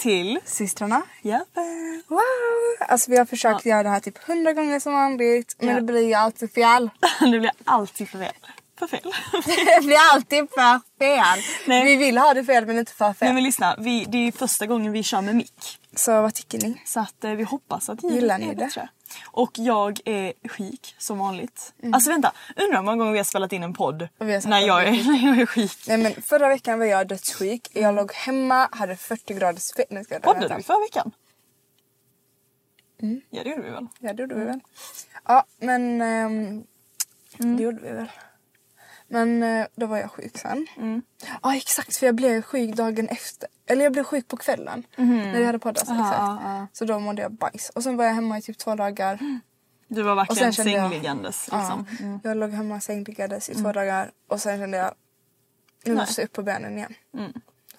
till systrarna. Jappen. Wow! Alltså vi har försökt göra det här typ hundra gånger som vanligt men Ja. det blir ju alltid fel. Det blir alltid för fel. För fel. det blir alltid för fel. Nej. Vi vill ha det fel men inte för fel. Nej men lyssna, vi, det är första gången vi kör med mick. Så vad tycker ni? Så att eh, vi hoppas att ljudet Gillar är ni det? bättre. Och jag är sjuk som vanligt. Mm. Alltså vänta, undrar hur många gånger vi har spelat in en podd när jag, är, är när jag är sjuk. Nej men förra veckan var jag dödssjuk. Jag låg hemma, hade 40 graders fe- Nej, ska jag Poddade vi förra veckan? Mm. Ja det gjorde vi väl? Ja det gjorde vi väl. Ja men ehm, Mm. det gjorde vi väl. Men eh, då var jag sjuk sen. Mm. Ja exakt för jag blev sjuk dagen efter. Eller jag blev sjuk på kvällen. När vi hade poddat. Aha, exakt. ja. Så då mådde jag bajs. Och sen var jag hemma i typ två dagar. Du var verkligen kände jag- sängliggandes liksom. Ja, Jag låg hemma sängliggandes i två Mm. dagar. Och sen kände jag nu måste jag upp på benen igen.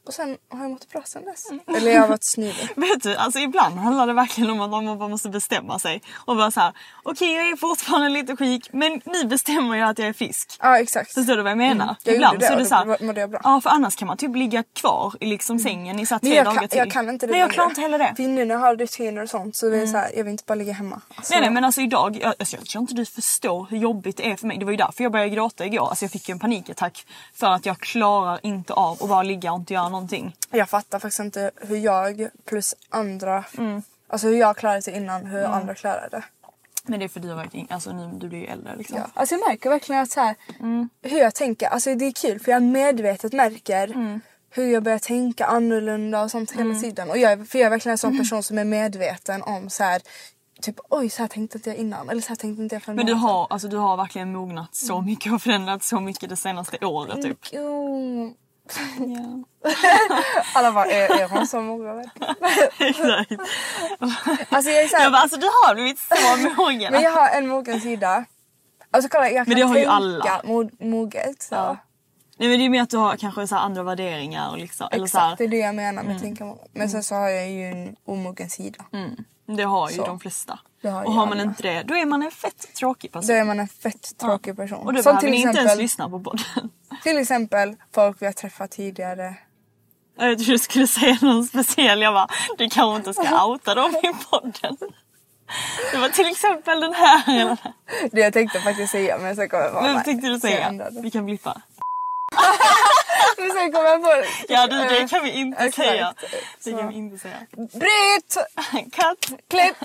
Mm. Och sen har jag mått bra sen dess. Eller jag har varit snuvig. Vet du, alltså ibland handlar det verkligen om att man bara måste bestämma sig. Och bara såhär, okej jag är fortfarande lite sjuk men nu bestämmer jag att jag är frisk. Ja exakt. Förstår du vad jag menar? Mm. Jag Ibland det så är det såhär, ja för annars kan man typ ligga kvar i liksom sängen i så här Men tre jag dagar kan, till. jag kan inte det Nej jag klarar inte heller det. För nu när jag har rutiner och sånt så är det så här, jag vill inte bara ligga hemma. Alltså, Nej nej men alltså idag, jag, alltså, jag tror inte du förstår hur jobbigt det är för mig. Det var ju därför jag började gråta igår. Alltså jag fick ju en panikattack för att jag klarar inte av att bara ligga och inte göra någonting. Jag fattar faktiskt inte hur jag plus andra, Mm. alltså hur jag klarade sig innan, hur andra klarade det. Men det är för du in, alltså nu, du blir ju äldre liksom. Ja. Alltså jag märker verkligen att så här, Mm. hur jag tänker, alltså det är kul för jag medvetet märker Mm. hur jag börjar tänka annorlunda och sånt hela tiden. Och jag, för jag är verkligen en sån person som är medveten om så här, typ oj så här tänkte inte jag innan eller så här tänkte inte jag för en Men du har, alltså, du har verkligen mognat så mycket och förändrats så mycket det senaste året typ. Jo. Ja. Alla bara, är, är hon så mogen? Exakt. Alltså jag är så här, Jag bara, alltså du har blivit så mogen. Men jag har en mogen sida. Alltså kolla jag kan Men det har ju alla. mo- moget. Så. Ja. Nej men det är mer att du har kanske så andra värderingar och liksom. Eller så Exakt, här, det är det jag menar med att tänka moget. Men sen så har jag ju en omogen sida. mm, det har ju Så. de flesta. Har och har man alla. inte det, då är man en fett tråkig person. Då är man en fett tråkig person. Och då Som behöver till ni inte ens exempel, lyssna på podden. till exempel folk vi har träffat tidigare. Jag trodde du skulle säga någon speciell. Jag bara, du kanske inte ska outa dem i podden. Det var till exempel den här. Det jag tänkte faktiskt säga men sen kom jag på Vem tänkte du säga? Vi kan blippa. Men sen kom jag på Ja du, det Eh, kan vi inte exakt. säga. Det kan vi inte säga. Bryt! Katt. Klipp!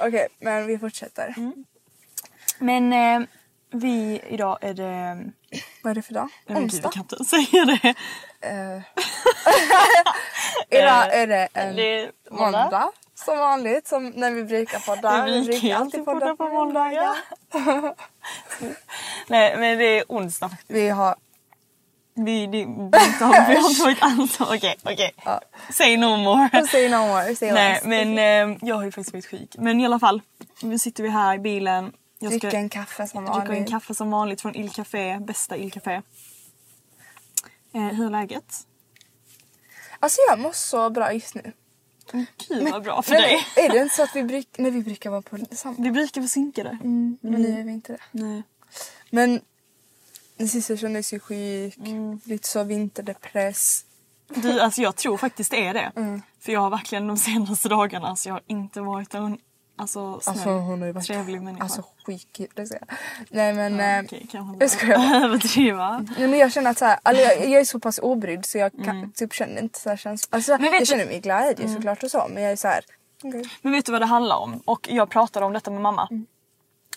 Okej men vi fortsätter. Mm. Men eh, vi, idag är det... Vad är det för dag? Nej, men gud, Onsdag? vi kan inte säga det. Eh. Idag är det en Det måndag. måndag. Som vanligt, som när vi brukar podda. Vi brukar ju alltid podda på måndagar. Nej men det är onsdag faktiskt. Vi har Vi, det, vi, har, vi har tagit ansvar. Okej, okej. Say no more. Say no more, say Nej less. men eh, jag har ju faktiskt varit sjuk. Men i alla fall. Nu sitter vi här i bilen. Jag ska Dricka en kaffe som dricka en vanligt. kaffe som vanligt från Il Café. Bästa Il Café. Eh, hur är läget? Alltså jag mår så bra just nu. Gud vad bra för Men dig. Är det inte så att vi, bruk, nej, vi brukar vara på samma? Vi brukar vara synkade. Mm, men nu är vi inte det. Nej. Men den sista kändes ju sjuk, Mm. lite så vinterdepress. Du, alltså jag tror faktiskt det är det. Mm. För jag har verkligen de senaste dagarna, alltså jag har inte varit en alltså, snäll, Alltså hon har ju varit trevlig människa. alltså, sjuk. Det säger jag. Nej men, Ja, eh, inte jag skojar bara. överdriva. nej, men jag känner att så här, alltså, jag, jag är så pass obrydd så jag kan, typ känner inte så här känns, alltså, Mm. Men Jag du- känner mig glädje såklart och så men jag är så här. okej. Men vet du vad det handlar om? Och jag pratade om detta med mamma. Mm.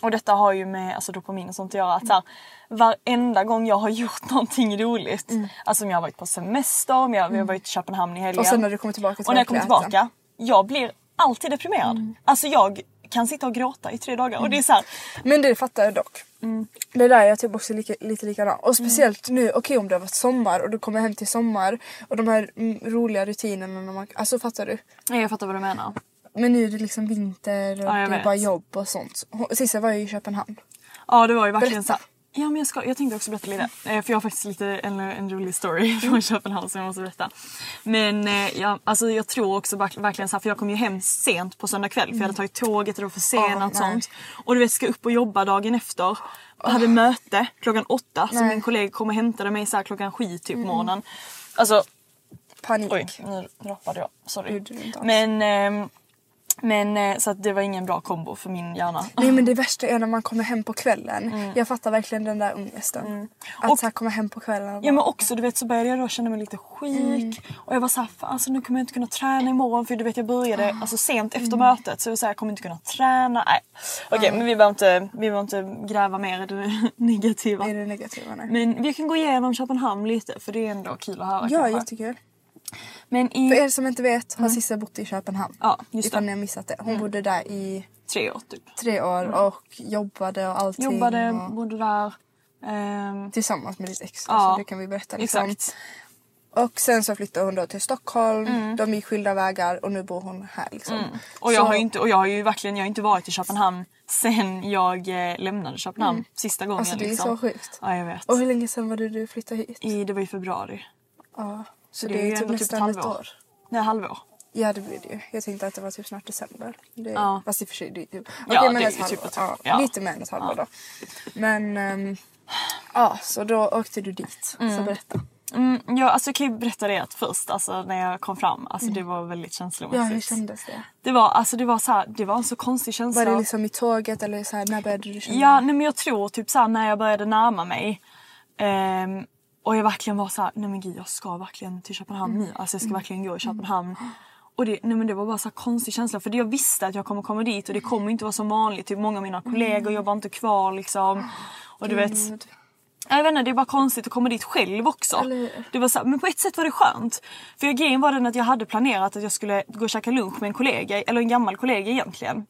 Och detta har ju med alltså, dopamin och sånt att göra. Att så här, varenda gång jag har gjort någonting roligt. Alltså om jag har varit på semester, om jag, vi har varit i Köpenhamn i helgen. Mm. Och sen när du kommer tillbaka till Och när jag kommer tillbaka, jag blir alltid deprimerad. Mm. Alltså jag kan sitta och gråta i tre dagar och det är så här, Men det fattar jag dock. Mm. Det där är jag typ också lika, lite likadan. Och speciellt nu, okej om det har varit sommar och du kommer hem till sommar och de här mm, roliga rutinerna. När man, alltså fattar du? Nej, jag fattar vad du menar. Men nu är det liksom vinter och Ja, jag det är bara jobb och sånt. Hon- Sist jag var ju i Köpenhamn. Ja det var ju verkligen Berätta. så Ja men jag, ska, jag tänkte också berätta lite. Eh, För jag har faktiskt lite en, en rolig story Mm. från Köpenhamn som jag måste berätta. Men eh, jag, alltså, jag tror också verk- verkligen så här, för jag kom ju hem sent på söndag kväll för jag hade tagit tåget och det var försenat Mm. Ja, och sånt. Och du vet ska upp och jobba dagen efter. Och hade möte klockan åtta så Nej. Mm. min kollega kom och hämtade mig så här klockan sju typ på morgonen. Alltså Panik. oj nu droppade jag. Sorry. Men, ehm, men eh, så att det var ingen bra kombo för min hjärna. Nej men det värsta är när man kommer hem på kvällen. Jag fattar verkligen den där ångesten. Att Mm. Och- så här komma hem på kvällen och Ja men bara, också du vet så började jag då känna mig lite sjuk och jag var såhär fan alltså nu kommer jag inte kunna träna imorgon för du vet jag började alltså sent efter mötet så jag var såhär jag kommer inte kunna träna. Nej. Okej men vi behöver inte, vi behöver inte gräva mer i det negativa. är det negativa? Nej. Men vi kan gå igenom Köpenhamn lite för det är ändå kul att höra Ja kanske. jättekul. Men i För er som inte vet har Sissa bott i Köpenhamn. Mm. Ja, just Ifall det. ni har missat det. Hon bodde där i tre år typ. tre år och jobbade och allting. Jobbade, och... bodde där. ehm, Tillsammans med ditt ex. Ja, så det kan vi berätta. Liksom. exakt. Och sen så flyttade hon då till Stockholm. Mm. De gick skilda vägar och nu bor hon här. Liksom. Och jag Så- har inte, och jag har ju verkligen jag har inte varit i Köpenhamn sen jag eh, lämnade Köpenhamn sista gången. Alltså det är liksom. så sjukt. Ja jag vet. Och hur länge sedan var det du flyttade hit? I, det var i februari. Ja. Så det det, är ju typ ändå typ nästan ett halvår. år. Nej halvår. Ja det blir det ju. Jag tänkte att det var typ snart december. Det, Ja. Fast i och för sig det är typ, Ja, okej, men det är ett ju halvår. typ ett- ja, ja. Lite mer än ett halvår då. Men ehm, ja så då åkte du dit. Så berätta. Mm, ja, alltså jag kan ju berätta det att först alltså, när jag kom fram. Alltså, Det var väldigt känslomässigt. Ja hur kändes det? Det var, alltså, det var, så här, det var en så konstig känsla. Var det liksom i tåget eller så här, när började du känna? Ja, nej, men jag tror typ så här, när jag började närma mig. ehm, och jag verkligen var så här, nej men gud jag ska verkligen till Köpenhamn Mm. nu. Alltså jag ska verkligen gå i Köpenhamn. Och det, nej, men det var bara så konstig känsla för jag visste att jag kommer komma dit och det kommer inte vara som vanligt. Typ många av mina kollegor jobbar inte kvar liksom. Och du vet, Mm. Jag vet inte, det bara konstigt att komma dit själv också. Eller? Det var så, här- men på ett sätt var det skönt. För grejen var den att jag hade planerat att jag skulle gå och käka lunch med en kollega, eller en gammal kollega egentligen.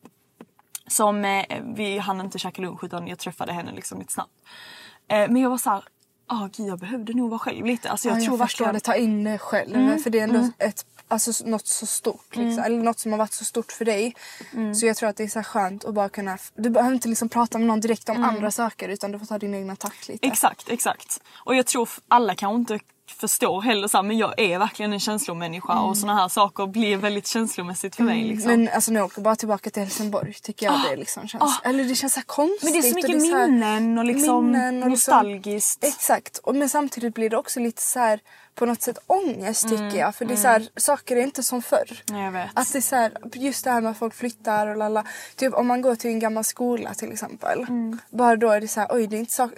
Som eh, vi hann inte käka lunch utan jag träffade henne liksom lite snabbt. Eh, men jag var så här, ah gud jag behövde nog vara själv lite. Alltså jag ja, tror jag förstår verkligen... det. Ta in det själv. Mm, För det är ändå ett, alltså, något så stort. Liksom. Eller något som har varit så stort för dig. Mm. Så jag tror att det är så skönt att bara kunna... Du behöver inte liksom prata med någon direkt om Mm. andra saker utan du får ta din egna takt lite. Exakt, exakt. Och jag tror alla kanske inte förstår heller så här, men jag är verkligen en känslomänniska och såna här saker blir väldigt känslomässigt för mig. Liksom. Mm. Men alltså nu åker bara tillbaka till Helsingborg tycker jag det liksom känns. Eller det känns så konstigt. Men det är så och mycket så här- minnen och liksom minnen och liksom- nostalgiskt. Exakt. Och, men samtidigt blir det också lite så här på något sätt ångest Mm, tycker jag. För det är så här, saker är inte som förr. Nej, jag vet. Att det är så här, just det här med att folk flyttar och lalla. Typ om man går till en gammal skola till exempel. Mm. Bara då är det så här, oj det är inte så,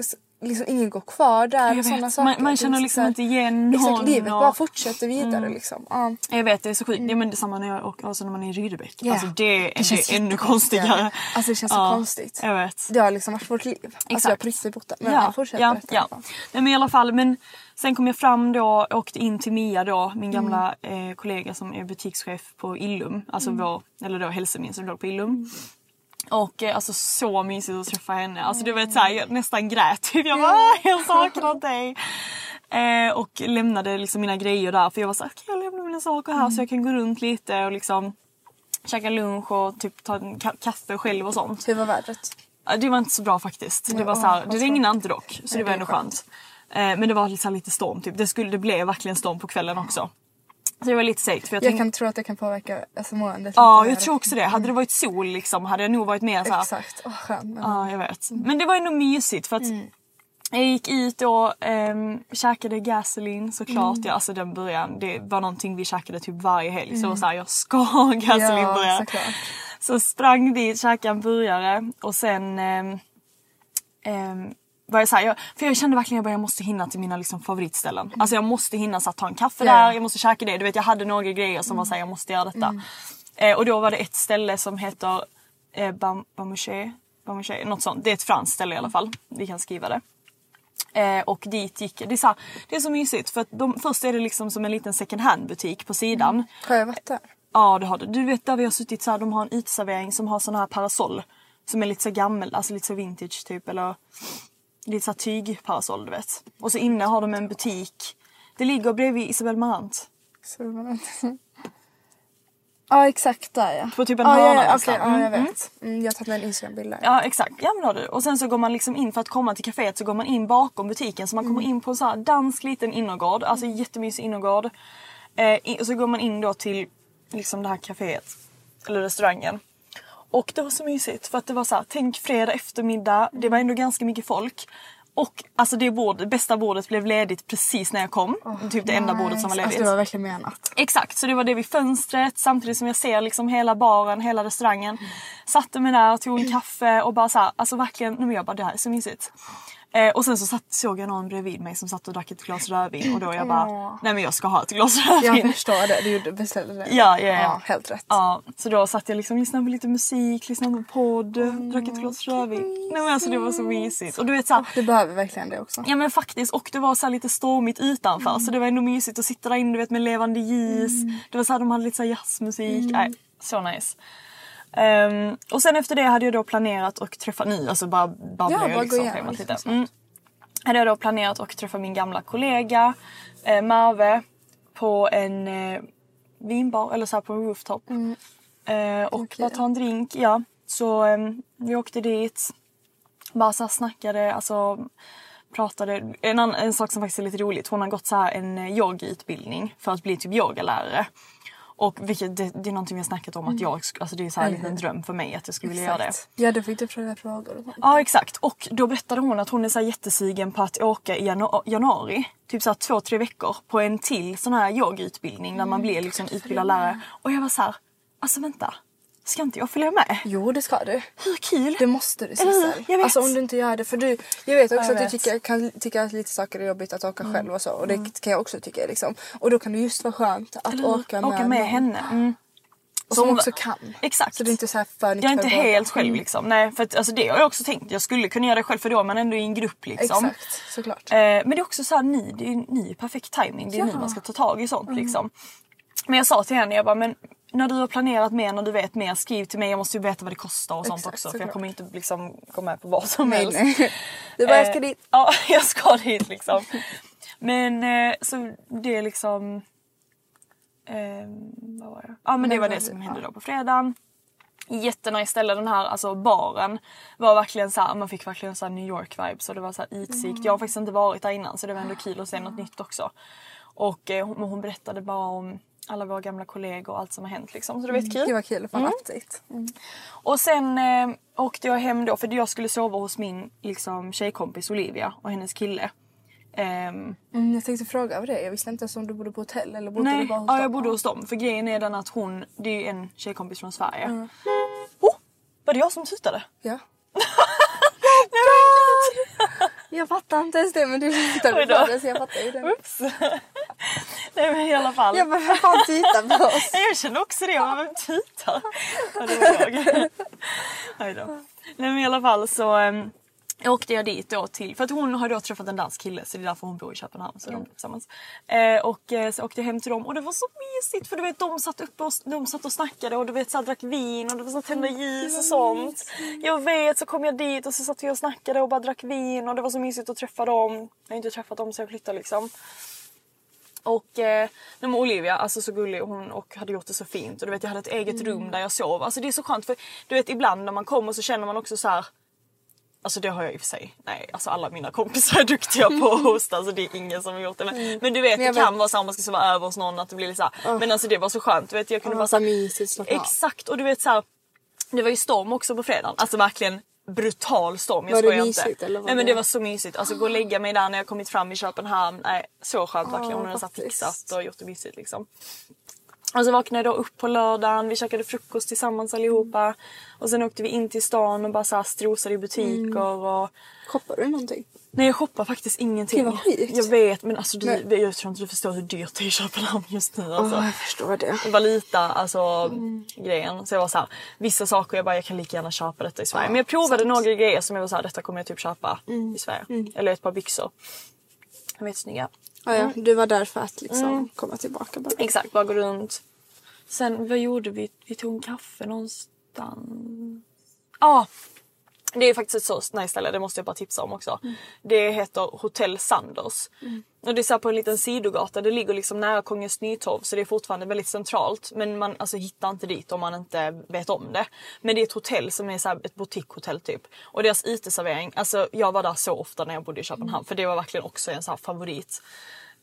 liksom ingen går kvar där Jag och vet. saker. Man, man Det känner liksom inte igen någon. Exakt, livet och- bara fortsätter vidare liksom. Ja. Jag vet, det är så sjukt. Ja, men detsamma när jag åker, alltså när man är i Rydebäck. Ja. Alltså det, det, känns är ännu konstigare. Alltså det känns så konstigt. Jag vet. Det har liksom varit vårt liv. Alltså jag har Exakt. på riktigt bott där. Men ja, ja, fortsätt ja, berätta. ja. Nej, men i alla fall, men sen kom jag fram då, åkte in till Mia då, min gamla Mm. eh, kollega som är butikschef på Illum. Alltså vår, eller då Hälsomin som låg på Illum. Och eh, alltså så mysigt att träffa henne. Alltså du vet såhär, jag nästan grät. Typ. Jag bara "Ah, jag saknar dig. Eh, och lämnade liksom mina grejer där för jag var såhär, kan jag lämna mina saker här så jag kan gå runt lite och liksom käka lunch och typ ta en ka- kaffe själv och sånt. Hur var vädret? Det var inte så bra faktiskt. Det, var så här, det regnade inte dock så det var ändå skönt. Eh, men det var här lite storm typ. Det, skulle, det blev verkligen storm på kvällen också. Så det var lite segt. För jag, Jag kan tro att det kan påverka alltså, måendet ja, jag tror också det. Hade det varit sol liksom hade jag nog varit mer så här, Exakt, åh skönt. Men... Ja, jag vet. Men det var ändå mysigt för att jag gick ut och um, käkade gasoline såklart. Ja, alltså den början, det var någonting vi käkade typ varje helg. Så jag var såhär, jag ska ha gasolinburgare. Ja. Så sprang dit, käkade en burgare och sen um, um, var jag så här, jag, för jag kände verkligen att jag måste hinna till mina liksom, favoritställen. Alltså jag måste hinna så att ta en kaffe Ja. där, jag måste käka det. Du vet jag hade några grejer som var såhär, jag måste göra detta. Eh, och då var det ett ställe som heter eh, Bam- Bamouché. Bamouché, något sånt. Det är ett franskt ställe i alla fall. Vi kan skriva det. Eh, och dit gick det. Är så här, det är så mysigt för att de, först är det liksom som en liten second hand butik på sidan. Har jag varit där? Ja det har du. Du vet där vi har suttit så här, de har en uteservering som har sån här parasoll. Som är lite så gammal, alltså lite så vintage typ eller lite så tygparasoll du vet. Och så inne har de en butik. Det ligger bredvid Isabel Marant. Var inte... Ja exakt där ja. På typ en ja, hörna ja, ja, nästan. okej, ja jag Mm, vet. Mm, jag har tagit med en Instagram-bild där. Ja exakt, ja men har du. Och sen så går man liksom in för att komma till kaféet så går man in bakom butiken så man kommer in på en så här dansk liten innergård, alltså jättemysig innergård. Eh, och så går man in då till liksom det här kaféet, eller restaurangen. Och det var så mysigt för att det var så här, tänk fredag eftermiddag, det var ändå ganska mycket folk. Och alltså det bordet, bästa bordet blev ledigt precis när jag kom. typ det enda bordet som var ledigt. Alltså det var verkligen menat. Exakt, så det var det vid fönstret samtidigt som jag ser liksom hela baren, hela restaurangen. Satte mig där, tog en kaffe och bara så här, alltså verkligen, men jag bara det här är så mysigt. Eh, och sen så satt, såg jag någon bredvid mig som satt och drack ett glas rödvin och då jag bara, Åh. nej men jag ska ha ett glas Jag rödvin. förstår det, du gjorde- beställde det. Ja, ja, ja. helt rätt. Ja, så då satt jag liksom och lyssnade på lite musik, lyssnade på podd, drack ett glas rödvin. Nej men alltså det var så mysigt. Och du vet såhär, Du behöver verkligen det också. Ja men faktiskt och det var så lite stormigt utanför så det var ändå mysigt att sitta där inne du vet med levande ljus. Det var så här, de hade lite så här jazzmusik. Nej, så nice. Ehm, och sen efter det hade jag då planerat och träffa ny, alltså bara babblar Ja, jag liksom liksom lite. snabbt. Mm. Hade jag då planerat och träffa min gamla kollega eh, Marve på en eh, vinbar eller så här på en rooftop. Mm. Eh, och bara ta en drink, ja. Så eh, vi åkte dit. Bara så här snackade, alltså pratade. En, annan, en sak som faktiskt är lite roligt, hon har gått så här en eh, yogautbildning för att bli typ yogalärare. Och vilket, det, det är någonting vi har snackat om att jag, sk- alltså det är så här en dröm för mig att jag skulle vilja göra det. Mm. Ja, du fick du fråga frågor. Ja exakt och då berättade hon att hon är så här jättesugen på att åka i janu- januari. Typ så här två, tre veckor på en till sån här yogautbildning där man blir liksom utbildad lärare. Och jag var så här, alltså vänta. Ska inte jag följa med? Jo, det ska du. Hur kul? Det måste du? Sissel. Jag vet. Alltså om du inte gör det. För du, jag vet också jag att du vet. Mm. tycker, kan tycka att lite saker är jobbigt att åka själv och så. Och det kan jag också tycka liksom. Och då kan det just vara skönt att Eller åka med, åka med någon. henne. Mm. Och som hon- också kan. Exakt. Så det är inte så här för Jag är inte helt själv liksom. Nej för att, alltså, det har jag också tänkt. Jag skulle kunna göra det själv för då är man ändå i en grupp liksom. Exakt, såklart. Eh, men det är också så här, ni, det är, ni är perfekt timing. Det är Ja. nu man ska ta tag i sånt Mm. liksom. Men jag sa till henne, jag bara, men när du har planerat mer, när du vet mer, skriv till mig. Jag måste ju veta vad det kostar och sånt Exakt, också. För jag kommer inte liksom gå med på vad som Nej, helst. nej. Du bara, jag ska Eh, dit. Ja, jag ska dit liksom. Men eh, så det är liksom... ehm, vad var det? Ja men det var det som hände då på fredagen. Jättenice ställe den här alltså baren var verkligen så här, man fick verkligen så här New York vibes och det var så här utsikt. Jag har faktiskt inte varit där innan så det var ändå kul att se något nytt också. Och eh, hon, hon berättade bara om alla våra gamla kollegor och allt som har hänt liksom. Så det var jättekul. Det var kul att få en Mm. Och sen eh, åkte jag hem då för jag skulle sova hos min liksom, tjejkompis Olivia och hennes kille. Ehm, Mm, jag tänkte fråga över det. Jag visste inte ens om du bodde på hotell eller bodde du nej, bara hos ja, dem? jag bodde hos dem. För grejen är den att hon, det är ju en tjejkompis från Sverige. Mm. Oh, var det jag som tutade? Ja. Jag fattar inte ens det men du då. på det så jag fattar ju det. Oops. Nej men i alla fall. Jag bara, vem fan tittar på oss? Jag kände också det, jag vem tutar? Ja, det var jag. Nej då. Nej men i alla fall så, ehm, åkte jag dit då till, för att hon har då träffat en dansk kille så det är därför hon bor i Köpenhamn. Så de är tillsammans. Eh, och eh, så åkte jag hem till dem och det var så mysigt för du vet de satt uppe och, de satt och snackade och du vet så här, drack vin och det var så tända ljus och sånt. Jag vet så kom jag dit och så satt vi och snackade och bara drack vin och det var så mysigt att träffa dem. Jag har inte träffat dem så jag flyttade liksom. Och eh, men Olivia, alltså så gullig hon och hade gjort det så fint. Och du vet jag hade ett eget rum där jag sov. Alltså det är så skönt för du vet ibland när man kommer så känner man också så här. Alltså det har jag i och för sig. Nej, alltså alla mina kompisar är duktiga på att hosta. Alltså det är ingen som har gjort det. Men, men du vet Men det kan vet- vara så om man ska sova över hos någon att det blir lite så här. Men alltså det var så skönt. Du vet jag kunde bara Bara så här. Exakt och du vet så här. Det var ju storm också på fredagen. Alltså verkligen brutal storm. Jag Var det mysigt, inte. eller var Nej men det- det var så mysigt. Alltså gå och lägga mig där när jag kommit fram i Köpenhamn. Nej så skönt verkligen. Hon hade så fixat och gjort det mysigt liksom. Och så vaknade jag upp på lördagen, vi käkade frukost tillsammans allihopa. Och sen åkte vi in till stan och bara så strosade i butiker och... Shoppar du någonting? Nej jag shoppar faktiskt ingenting. Sjukt. Jag vet men alltså du, Men- jag tror inte du förstår hur dyrt det är i Köpenhamn just nu alltså. Åh, jag förstår det. Lite alltså grejen. Så jag var så här, vissa saker jag bara jag kan lika gärna köpa detta i Sverige. Ja, men jag provade sant. några grejer som jag var så här, detta kommer jag typ köpa i Sverige. Eller ett par byxor. De är snygga. Ja, ja, du var där för att liksom komma tillbaka bara. Exakt, bara gå runt. Sen vad gjorde vi? Vi tog en kaffe någonstans. Ja! Ah, det är faktiskt ett så nice ställe, det måste jag bara tipsa om också. Det heter Hotell Sanders. Och det är på en liten sidogata, det ligger liksom nära Kongens Nytorv så det är fortfarande väldigt centralt. Men man alltså, hittar inte dit om man inte vet om det. Men det är ett hotell som är så ett boutiquehotell typ. Och deras uteservering, alltså jag var där så ofta när jag bodde i Köpenhamn för det var verkligen också en så favorit.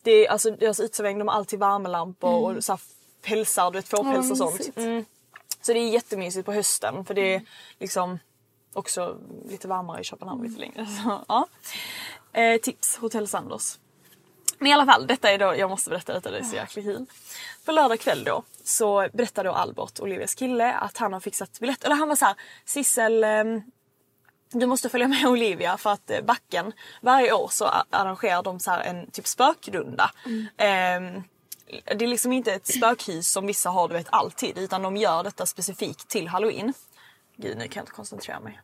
Det är, alltså, deras uteservering, de har alltid värmelampor och så här pälsar, du vet fårpäls och sånt. Mm. Så det är jättemysigt på hösten för det är liksom också lite varmare i Köpenhamn lite längre. Så, ja. eh, tips, Hotell Sanders. Men i alla fall, detta är då, jag måste berätta detta, det är så jäkla kul. På lördag kväll då så berättade då Albert, Olivias kille, att han har fixat biljett. Eller han var så här, Sissel ehm, du måste följa med Olivia för att eh, backen, varje år så arrangerar de så här en typ spökrunda. Ehm, det är liksom inte ett spökhus som vissa har du vet alltid utan de gör detta specifikt till halloween. Gud nu kan jag inte koncentrera mig.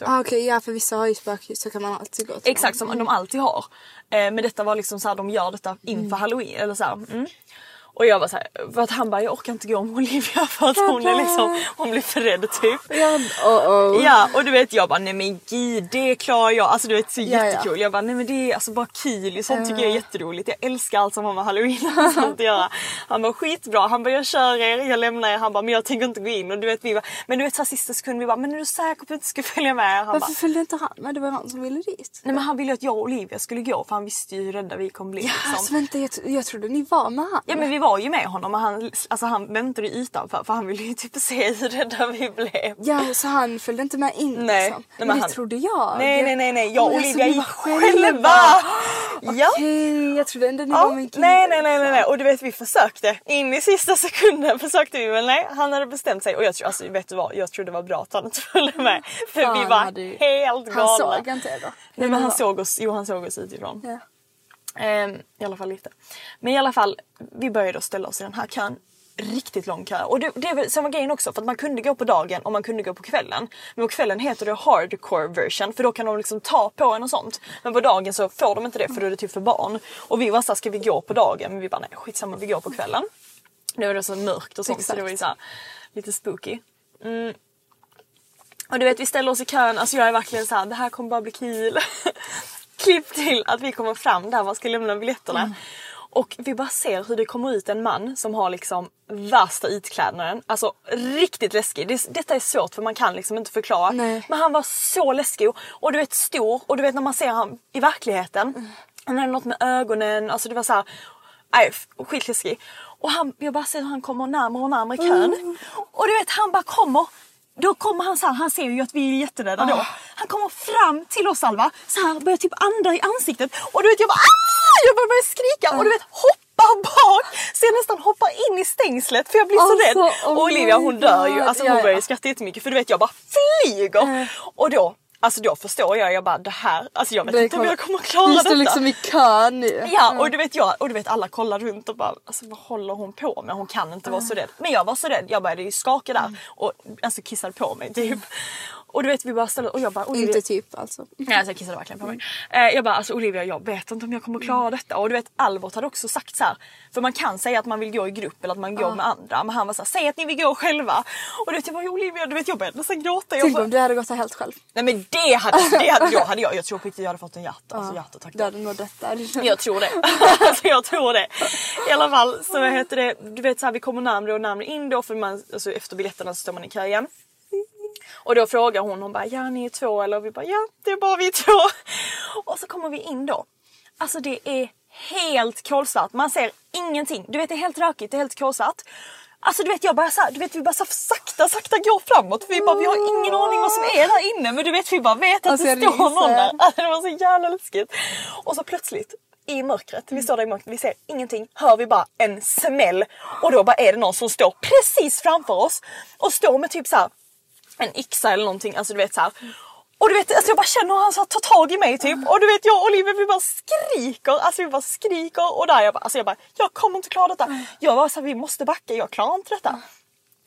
Ah, Okej, ja för vissa har ju spökhus så kan man alltid gå till Exakt som de alltid har. Eh, men detta var liksom så här, de gör detta inför halloween. Eller så här, mm. Och jag var så här, för att han bara jag orkar inte gå med Olivia för att hon är liksom, hon blir för rädd typ. Ja, oh, oh. Ja och du vet jag bara nej men gud det klarar jag. Alltså du vet så Ja, ja. jättekul. Jag bara nej men det är alltså bara kul. Sånt tycker jag är jätteroligt. Jag älskar allt som har med halloween och sånt att göra. Han bara skitbra. Han bara jag kör er, jag lämnar er. Han bara men jag tänker inte gå in. Och du vet vi bara, men du vet så här, sista sekund vi bara men är du säker på att du inte ska följa med? Han bara Varför följde inte han med? Det var han som ville dit. nej men han ville ju att jag och Olivia skulle gå för han visste ju hur rädda vi kommer bli. Liksom. Alltså vänta, jag, jag trodde ni var med han. Ja men vi var ju med honom och han, alltså, han väntade ju utanför för han ville ju typ se hur rädda vi blev. Ja, så han följde inte med in Nej. liksom. Nej, men det han- trodde jag. Nej nej nej nej, jag och alltså, Olivia gick själva! Ja. Okej, jag trodde ändå ni Ja, var kille. nej, nej, nej, nej, nej. Och du vet vi försökte. In i sista sekunden försökte vi men nej, han hade bestämt sig. Och jag tror, alltså vet du vad, jag tror det var bra att han inte följde med. För Fan, vi var hade helt galna. Han såg inte er då? Nej men han såg oss, jo han såg oss utifrån. Ja. Ehm, I alla fall lite. Men i alla fall, vi började då ställa oss i den här kön. Riktigt lång kö. Och det, det är grejen också för att man kunde gå på dagen och man kunde gå på kvällen. Men på kvällen heter det hardcore version för då kan de liksom ta på en och sånt. Men på dagen så får de inte det för då är det typ för barn. Och vi var såhär, ska vi gå på dagen? Men vi bara nej skitsamma vi går på kvällen. Nu är det så mörkt och sånt så det var ju såhär, lite spooky. Mm. Och du vet vi ställer oss i kön, alltså jag är verkligen så här, det här kommer bara bli kul. Klipp till att vi kommer fram där man ska lämna biljetterna. Och vi bara ser hur det kommer ut en man som har liksom värsta utklädnaden. Alltså riktigt läskig. Det, detta är svårt för man kan liksom inte förklara. Nej. Men han var så läskig och, och du vet stor och du vet när man ser honom i verkligheten. Han hade något med ögonen, alltså det var så här. Nej, skitläskig. Och han, jag bara ser hur han kommer närmare och närmare kön. Och du vet han bara kommer. Då kommer han så här, han ser ju att vi är jätterädda då. Han kommer fram till oss Alva, så här börjar typ andra i ansiktet. Och du vet jag bara ah! Jag bara börjar skrika och du vet hoppar bak. Så jag nästan hoppar in i stängslet för jag blir så Alltså, rädd. oh och Olivia hon dör ju, alltså hon ja. börjar skratta jättemycket för du vet jag bara flyger. Och då, alltså då förstår jag, jag bara det här, alltså jag vet Det inte om kommer- jag kommer klara Vi detta. står liksom i kö nu. Ja och du vet jag och du vet alla kollar runt och bara alltså vad håller hon på med? Hon kan inte vara så rädd. Men jag var så rädd, jag började ju skaka där och alltså kissade på mig typ. Och du vet vi bara ställde och jag bara Olivia. Inte typ alltså. Nej alltså jag kissade verkligen på mig. Eh, jag bara alltså Olivia jag vet inte om jag kommer klara detta. Och du vet Albert hade också sagt så här. För man kan säga att man vill gå i grupp eller att man går med andra. Men han var såhär, säg att ni vill gå själva. Och du vet jag bara Olivia, du vet jag började nästan gråta. Jag Tänk bara, om du hade gått helt själv. Nej men det hade, det hade, då hade jag, jag tror på riktigt jag hade fått en hjärt, alltså hjärtattack. Du hade nog dött. Jag tror det. alltså jag tror det. I alla fall så heter det, du vet så här, vi kommer närmare och närmare in då för man, alltså, efter biljetterna så står man i kö igen. Och då frågar hon, hon bara ja ni är två eller vi bara ja det är bara vi två. Och så kommer vi in då. Alltså det är helt kolsvart, man ser ingenting. Du vet det är helt rökigt, det är helt kolsvart. Alltså du vet jag bara så här, du vet vi bara så sakta sakta går framåt för vi bara vi har ingen aning vad som är där inne men du vet vi bara vet att Alltså, det står någon där. Alltså, det var så jävla läskigt. Och så plötsligt i mörkret, vi står där i mörkret, vi ser ingenting, hör vi bara en smäll och då bara är det någon som står precis framför oss och står med typ så här en yxa eller någonting, alltså du vet så här. Och du vet, alltså jag bara känner hur han så tar tag i mig typ. Och du vet jag och Olivia vi bara skriker, alltså vi bara skriker. Och där jag bara, alltså jag bara, jag kommer inte klara detta. Jag var så här, vi måste backa, jag klarar inte detta.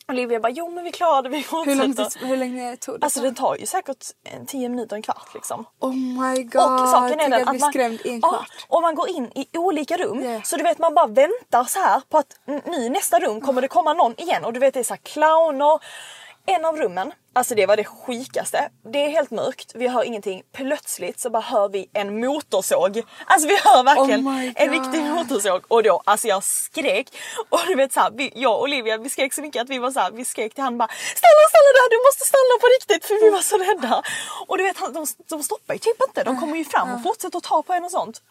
Olivia bara, jo men vi klarar det, vi Hur, lång fortsätter. tid, hur länge tog det? Alltså det tar ju säkert en 10 minuter, en kvart liksom. Oh my god. Och saken är den att man, skrämd i en ja, kvart. och man går in i olika rum. Yeah. Så du vet man bara väntar så här på att nu i nästa rum kommer det komma någon igen. Och du vet det är så här clowner. En av rummen, alltså det var det sjukaste. Det är helt mörkt, vi hör ingenting. Plötsligt så bara hör vi en motorsåg. Alltså vi hör verkligen Oh en riktig motorsåg. Och då, alltså jag skrek. Och du vet så här, vi, jag och Olivia vi skrek så mycket att vi var så här, vi skrek till han bara Stanna, stanna där, du måste stanna på riktigt för vi var så rädda. Och du vet de, de stoppar ju typ inte, de kommer ju fram och fortsätter att ta på en och sånt.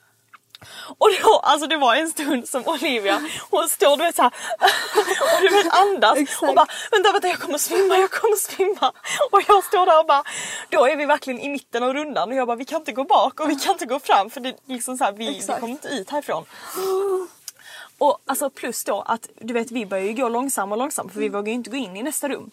Och då, alltså det var en stund som Olivia, hon står du vet såhär och du vet andas Exakt. och bara vänta vänta jag kommer svimma, jag kommer svimma. Och jag står där och bara, då är vi verkligen i mitten av rundan och jag bara vi kan inte gå bak och vi kan inte gå fram för det är liksom så här, vi, vi kommer inte ut härifrån. Och alltså plus då att du vet vi börjar ju gå långsammare och långsammare för vi vågar ju inte gå in i nästa rum.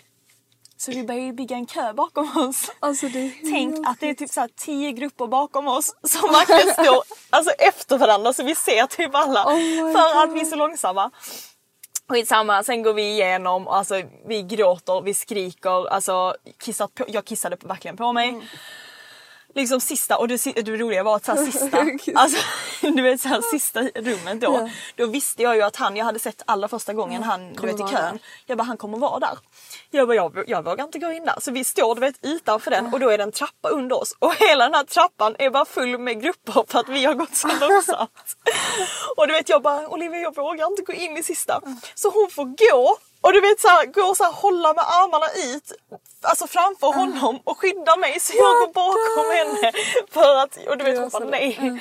Så vi börjar ju bygga en kö bakom oss. Alltså Tänk att det är typ så tio grupper bakom oss som verkligen står alltså efter varandra så vi ser typ alla. Oh för att God. vi är så långsamma. Skitsamma, sen går vi igenom, alltså vi gråter, vi skriker, alltså kissat på, jag kissade verkligen på mig. Mm. Liksom sista, och det, det roliga var att så här, sista, alltså du vet så här, sista rummet då. Ja. Då visste jag ju att han, jag hade sett allra första gången han du vet, i kön. Jag bara han kommer vara där. Jag bara jag, jag vågar inte gå in där. Så vi står du vet utanför den och då är det en trappa under oss. Och hela den här trappan är bara full med grupper för att vi har gått så långsamt. och du vet jag bara Olivia jag vågar inte gå in i sista. Så hon får gå och du vet så här, gå och så här, hålla med armarna ut Alltså framför honom och skydda mig så jag går bakom henne. För att, och du vet hon bara nej.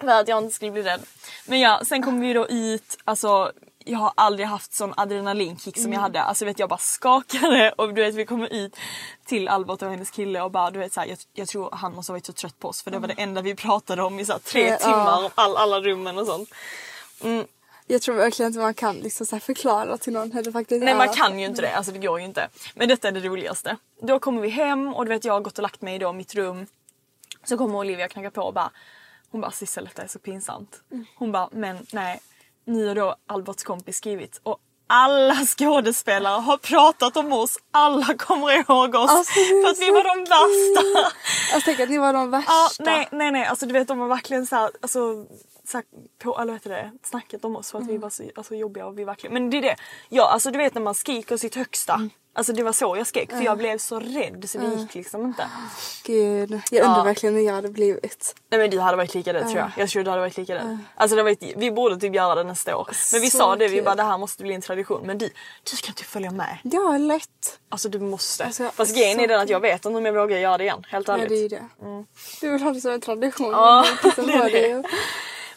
För att jag inte skulle bli rädd. Men ja, sen kom vi då ut, alltså jag har aldrig haft sån adrenalinkick som jag hade. Alltså vet jag bara skakade och du vet vi kommer ut till Albert och hennes kille och bara du vet så här, jag, jag tror han måste ha varit så trött på oss för det var det enda vi pratade om i så här, tre timmar all, alla rummen och sånt. Jag tror verkligen inte man kan liksom så förklara till någon hur det faktiskt Nej är. man kan ju inte det, alltså det går ju inte. Men detta är det roligaste. Då kommer vi hem och du vet jag har gått och lagt mig i mitt rum. Så kommer Olivia knacka på och bara Hon bara Sissel detta är så pinsamt. Hon bara men nej. Nu har då Alberts kompis skrivit och alla skådespelare har pratat om oss. Alla kommer ihåg oss. Alltså, för att vi var de värsta. Alltså tänk att ni var de värsta. Ja, nej, nej, nej. Alltså du vet de var verkligen så här, alltså, så här, på, eller heter det, snackat om oss för att Mm. vi var så alltså, jobbiga och vi verkligen, men det är det. Ja, alltså du vet när man skriker sitt högsta. Mm. Alltså det var så jag skrek för jag blev så rädd så det gick liksom inte. Gud. Jag undrar Ja. verkligen hur jag hade blivit. Nej men du hade varit lika rädd tror jag. Jag tror du hade varit lika rädd. Alltså det var, ett- vi borde typ göra det nästa år. Men vi Så sa det, vi bara det här måste bli en tradition. Men du, du ska inte följa med. Ja, lätt. Alltså du måste. Alltså, Fast grejen är den att jag vet inte om jag vågar göra det igen. Helt ärligt. det är ju det. Du vill ha det som en tradition. Ja, det är det.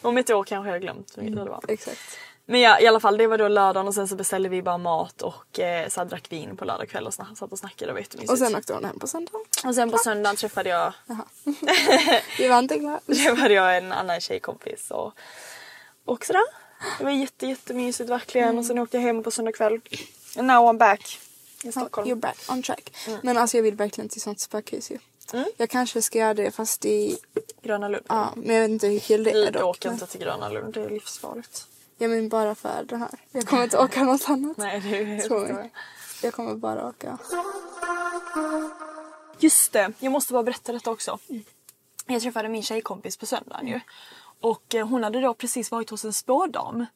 Om ett år kanske jag har glömt hur det var. Exakt. Men ja, i alla fall det var då lördagen och sen så beställde vi bara mat och eh, så drack vin på lördag kväll och sna- satt och snackade. Det var jättemysigt. Och sen åkte hon hem på söndagen. och sen på söndagen träffade jag, Vi var inte glada. träffade jag en annan tjejkompis och, och sådär. Det var jätte, jättemysigt verkligen och sen åkte jag hem på söndag kväll. And now I'm back i Stockholm. You're back on track. Men alltså jag vill verkligen till sånt spökhus ju. Mm. Jag kanske ska göra det fast i... Gröna Lund. Ja, men jag vet inte hur kul det är Vi dock. åker men- inte till Gröna Lund, det är livsfarligt. Ja men bara för det här. Jag kommer inte åka något annat. Nej, det är Tror helt jag. Jag kommer bara åka. Just det, jag måste bara berätta detta också. Jag träffade min tjejkompis på söndagen ju. Och eh, hon hade då precis varit hos en spådam.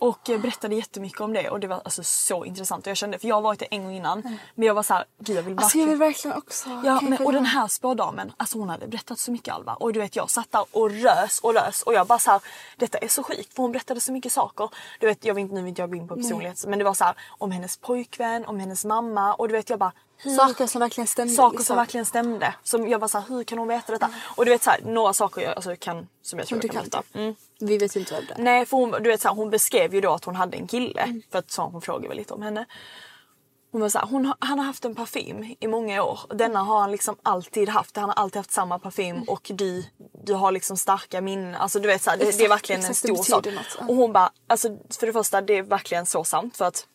Och eh, berättade jättemycket om det och det var alltså så intressant. Och jag kände, för jag har varit det en gång innan. Men jag var så här, gud jag vill Alltså jag verkligen vill verkligen också. Ja, men, och den här spådamen, alltså hon hade berättat så mycket Alva. Och du vet jag satt där och rös och rös och jag bara så här, detta är så sjukt för hon berättade så mycket saker. Du vet, jag vill inte, nu vill inte jag gå in på personlighet men det var så här om hennes pojkvän, om hennes mamma och du vet jag bara hur, Saker som verkligen stämde. saker liksom. som verkligen stämde. Som jag var så här, hur kan hon veta detta? Och du vet så här, några saker jag alltså, kan, som jag tror jag kan berätta. Mm. Vi vet inte vem det är. Nej för hon, du vet, så här, hon beskrev ju då att hon hade en kille. Mm. För att så, hon frågade väl lite om henne. Hon var så här, hon, har- han har haft en parfym i många år. Denna har han liksom alltid haft. Han har alltid haft samma parfym Mm. och du, du har liksom starka minnen. Alltså du vet så här, det, det är Exakt, verkligen en exakt, det stor sak. något. Och hon bara, alltså för det första det är verkligen så sant för att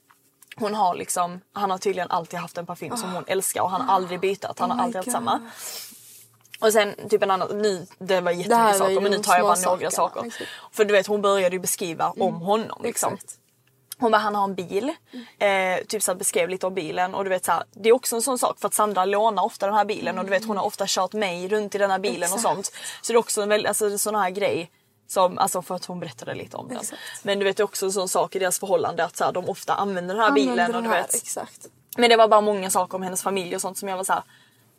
hon har liksom, han har tydligen alltid haft en parfym som hon älskar och han har aldrig bytt. Han har Oh my alltid haft God. samma. Och sen typ en annan, nu, det var Det här jättemycket var saker men nu tar jag bara några saker. exakt. För du vet hon började ju beskriva om honom liksom. Exakt. Hon bara, han har en bil. Eh, typ så här, beskrev lite om bilen och du vet så här, det är också en sån sak för att Sandra lånar ofta den här bilen och du vet hon har ofta kört mig runt i den här bilen och Exakt. sånt. Så det är också en väldigt, alltså sån här grej som, alltså för att hon berättade lite om den. Exakt. Men du vet det också en sån sak i deras förhållande att så här, de ofta använder den här Använder bilen och du vet. Exakt. Men det var bara många saker om hennes familj och sånt som jag var så här.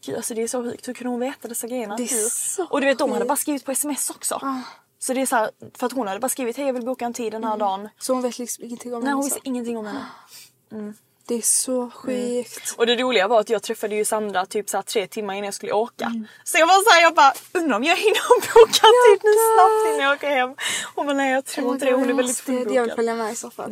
Gud alltså det är så sjukt, hur kunde hon veta dessa grejerna? Det är så och du vet de hade bara skrivit på sms också. Ah. Så det är så här, för att hon hade bara skrivit hej jag vill boka en tid den här dagen. Så hon vet liksom ingenting om Nej hon henne. visste ingenting om henne. Det är så sjukt. Och det roliga var att jag träffade ju Sandra typ så tre timmar innan jag skulle åka. Så jag var såhär, jag bara undrar om jag hinner boka en tid nu snabbt innan jag åker hem. Hon bara nej jag tror inte det, hon är väldigt måste, Jag vill fullbokad. följa med i så fall. Att,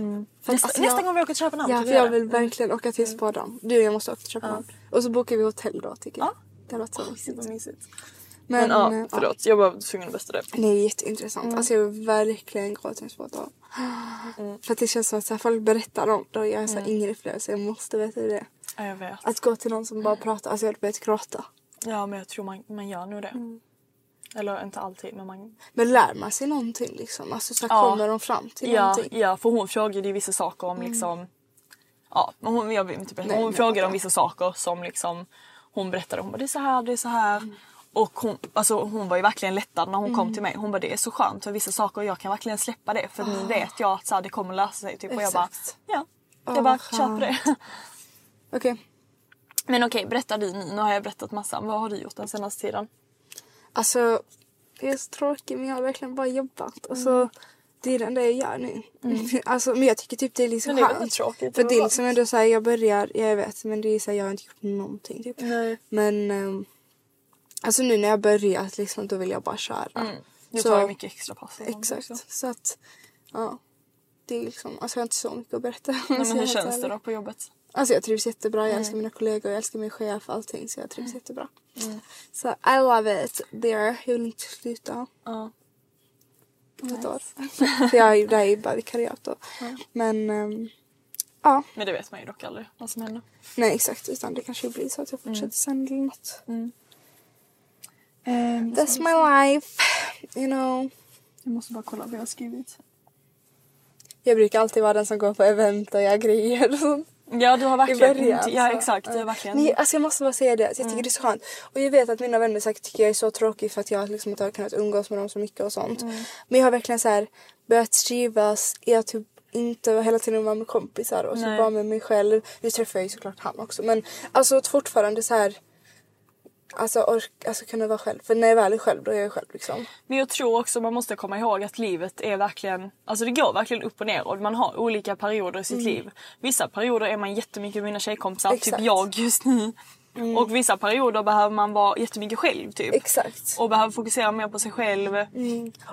Nästa, alltså, nästa jag- gång vi åker till Köpenhamn Ja för jag vill verkligen åka till Spadam. Du och jag måste åka till Köpenhamn. Och så bokar vi hotell då tycker jag. Ja. Det låter så mysigt. vad mysigt. Men, Men, eh, ja, förlåt jag var tvungen att bästa det. Det är jätteintressant. Alltså jag vill verkligen gå till en Spadam. För att det känns som att så här, folk berättar om det och jag har så här, ingen upplevelse. Jag måste veta hur det är. Ja, jag vet. Att gå till någon som bara pratar. Alltså jag hade börjat gråta. Ja men jag tror man, man gör nog det. Eller inte alltid men man... Men lär man sig någonting liksom? Alltså så här, Ja. kommer de fram till Ja, någonting? ja för hon frågade ju vissa saker om liksom... Ja hon, jag. Nej, Hon frågade vänta. om vissa saker som liksom hon berättade. Hon bara det är så här, det är så här. Och hon, alltså, hon var ju verkligen lättad när hon kom till mig. Hon bara det är så skönt för vissa saker jag kan verkligen släppa det för nu vet jag att så här, det kommer lösa sig. Typ. Och jag bara Exakt. ja. Jag bara vad kör på det. Okej. Men okej berätta du nu. Nu har jag berättat massa. Vad har du gjort den senaste tiden? Alltså, jag är så tråkig men jag har verkligen bara jobbat. Och så, det är det enda jag gör nu. Alltså, men jag tycker typ det är liksom Men det är väldigt skönt. tråkigt. För Det är liksom ändå såhär, jag börjar, jag vet men det är såhär, jag har inte gjort någonting typ. Nej. Men ehm, alltså nu när jag börjat liksom då vill jag bara köra. Mm. Du Så- tar mycket extra pass. och Exakt. också. Så att, ja. Det är liksom, alltså jag har inte så mycket att berätta. Nej, men jag hur känns det då på jobbet? Alltså jag trivs jättebra, jag Mm. älskar mina kollegor, jag älskar min chef, allting. Så jag trivs jättebra. Så I love it there. Jag vill inte sluta. Ja. Om ett år. För jag är ju, bara vikariat då. Men ehm, ja, Men det vet man ju dock aldrig vad som händer. nej exakt. Utan det kanske blir så att jag fortsätter sen eller något. Ehm, That's my life. You know. jag måste bara kolla vad jag har skrivit. Jag brukar alltid vara den som går på event och gör grejer och sånt. Ja du har verkligen början. inte, Ja exakt, är verkligen. Nej, alltså jag måste bara säga det. Jag tycker det är så skönt. Och jag vet att mina vänner säkert tycker jag är så tråkig för att jag liksom inte har kunnat umgås med dem så mycket och sånt. Men jag har verkligen så här börjat trivas att typ inte hela tiden vara med kompisar och så Nej. vara med mig själv. Nu träffar jag ju såklart han också men alltså fortfarande så här Alltså, ork, alltså kunna vara själv. För när jag väl är själv då är jag själv liksom. Men jag tror också man måste komma ihåg att livet är verkligen, alltså det går verkligen upp och ner och man har olika perioder i sitt liv. Vissa perioder är man jättemycket med mina tjejkompisar, typ Exakt. jag just nu. Och vissa perioder behöver man vara jättemycket själv typ. Exakt. Och behöver fokusera mer på sig själv.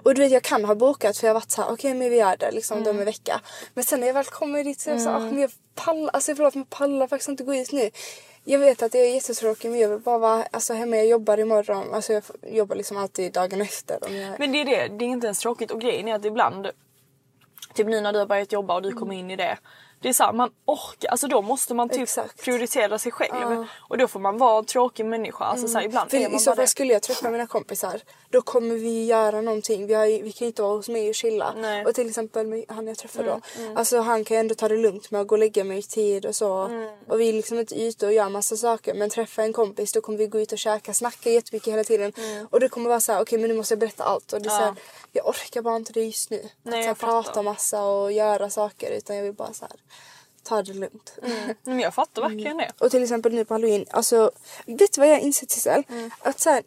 Och du vet jag kan ha bokat för jag har varit såhär okej men vi gör det liksom mm. om en vecka. Men sen när jag väl kommer dit så är jag såhär, mm. jag pallar, alltså förlåt men pallar faktiskt inte gå ut nu. Jag vet att det är jättetråkigt men jag vill bara vara alltså, hemma. Jag jobbar imorgon. Alltså jag jobbar liksom alltid dagen efter. Om jag... Men det är det, det är inte ens tråkigt och grejen är att ibland Typ nu när du har börjat jobba och du kommer in i det det är såhär, man orkar, alltså då måste man typ Exakt. prioritera sig själv. Och då får man vara en tråkig människa. Alltså så här, ibland För är man i så fall skulle jag träffa mina kompisar då kommer vi göra någonting. Vi, har, vi kan inte vara hos mig och chilla. Nej. Mm, Och till exempel han jag träffar då. Alltså han kan ju ändå ta det lugnt med att gå och lägga mig i tid och så. Mm. Och vi är liksom inte ute och gör massa saker. Men träffa en kompis då kommer vi gå ut och käka, snacka jättemycket hela tiden. Mm. Och det kommer vara så här: okej men nu måste jag berätta allt. Och det är så här, jag orkar bara inte det just nu. Nej, att så här, prata massa och göra saker. Utan jag vill bara så här, ta det lugnt. Men jag fattar verkligen det. Och till exempel nu på halloween, alltså vet du vad jag har insett Sissel? Mm. Att så här,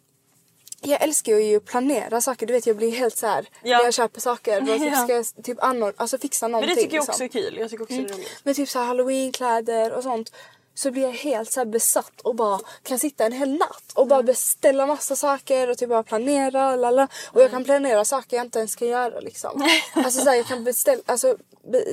jag älskar ju att planera saker, du vet jag blir helt så här Ja. när jag köper saker typ Ja. ska jag typ anord- alltså fixa Men någonting. det tycker jag liksom. också är kul. Jag tycker också det är roligt. Med typ så här halloweenkläder och sånt. Så blir jag helt så besatt och bara kan sitta en hel natt och bara beställa massa saker och typ bara planera lala. Och jag kan planera saker jag inte ens ska göra liksom. alltså så här, jag kan beställa, alltså be,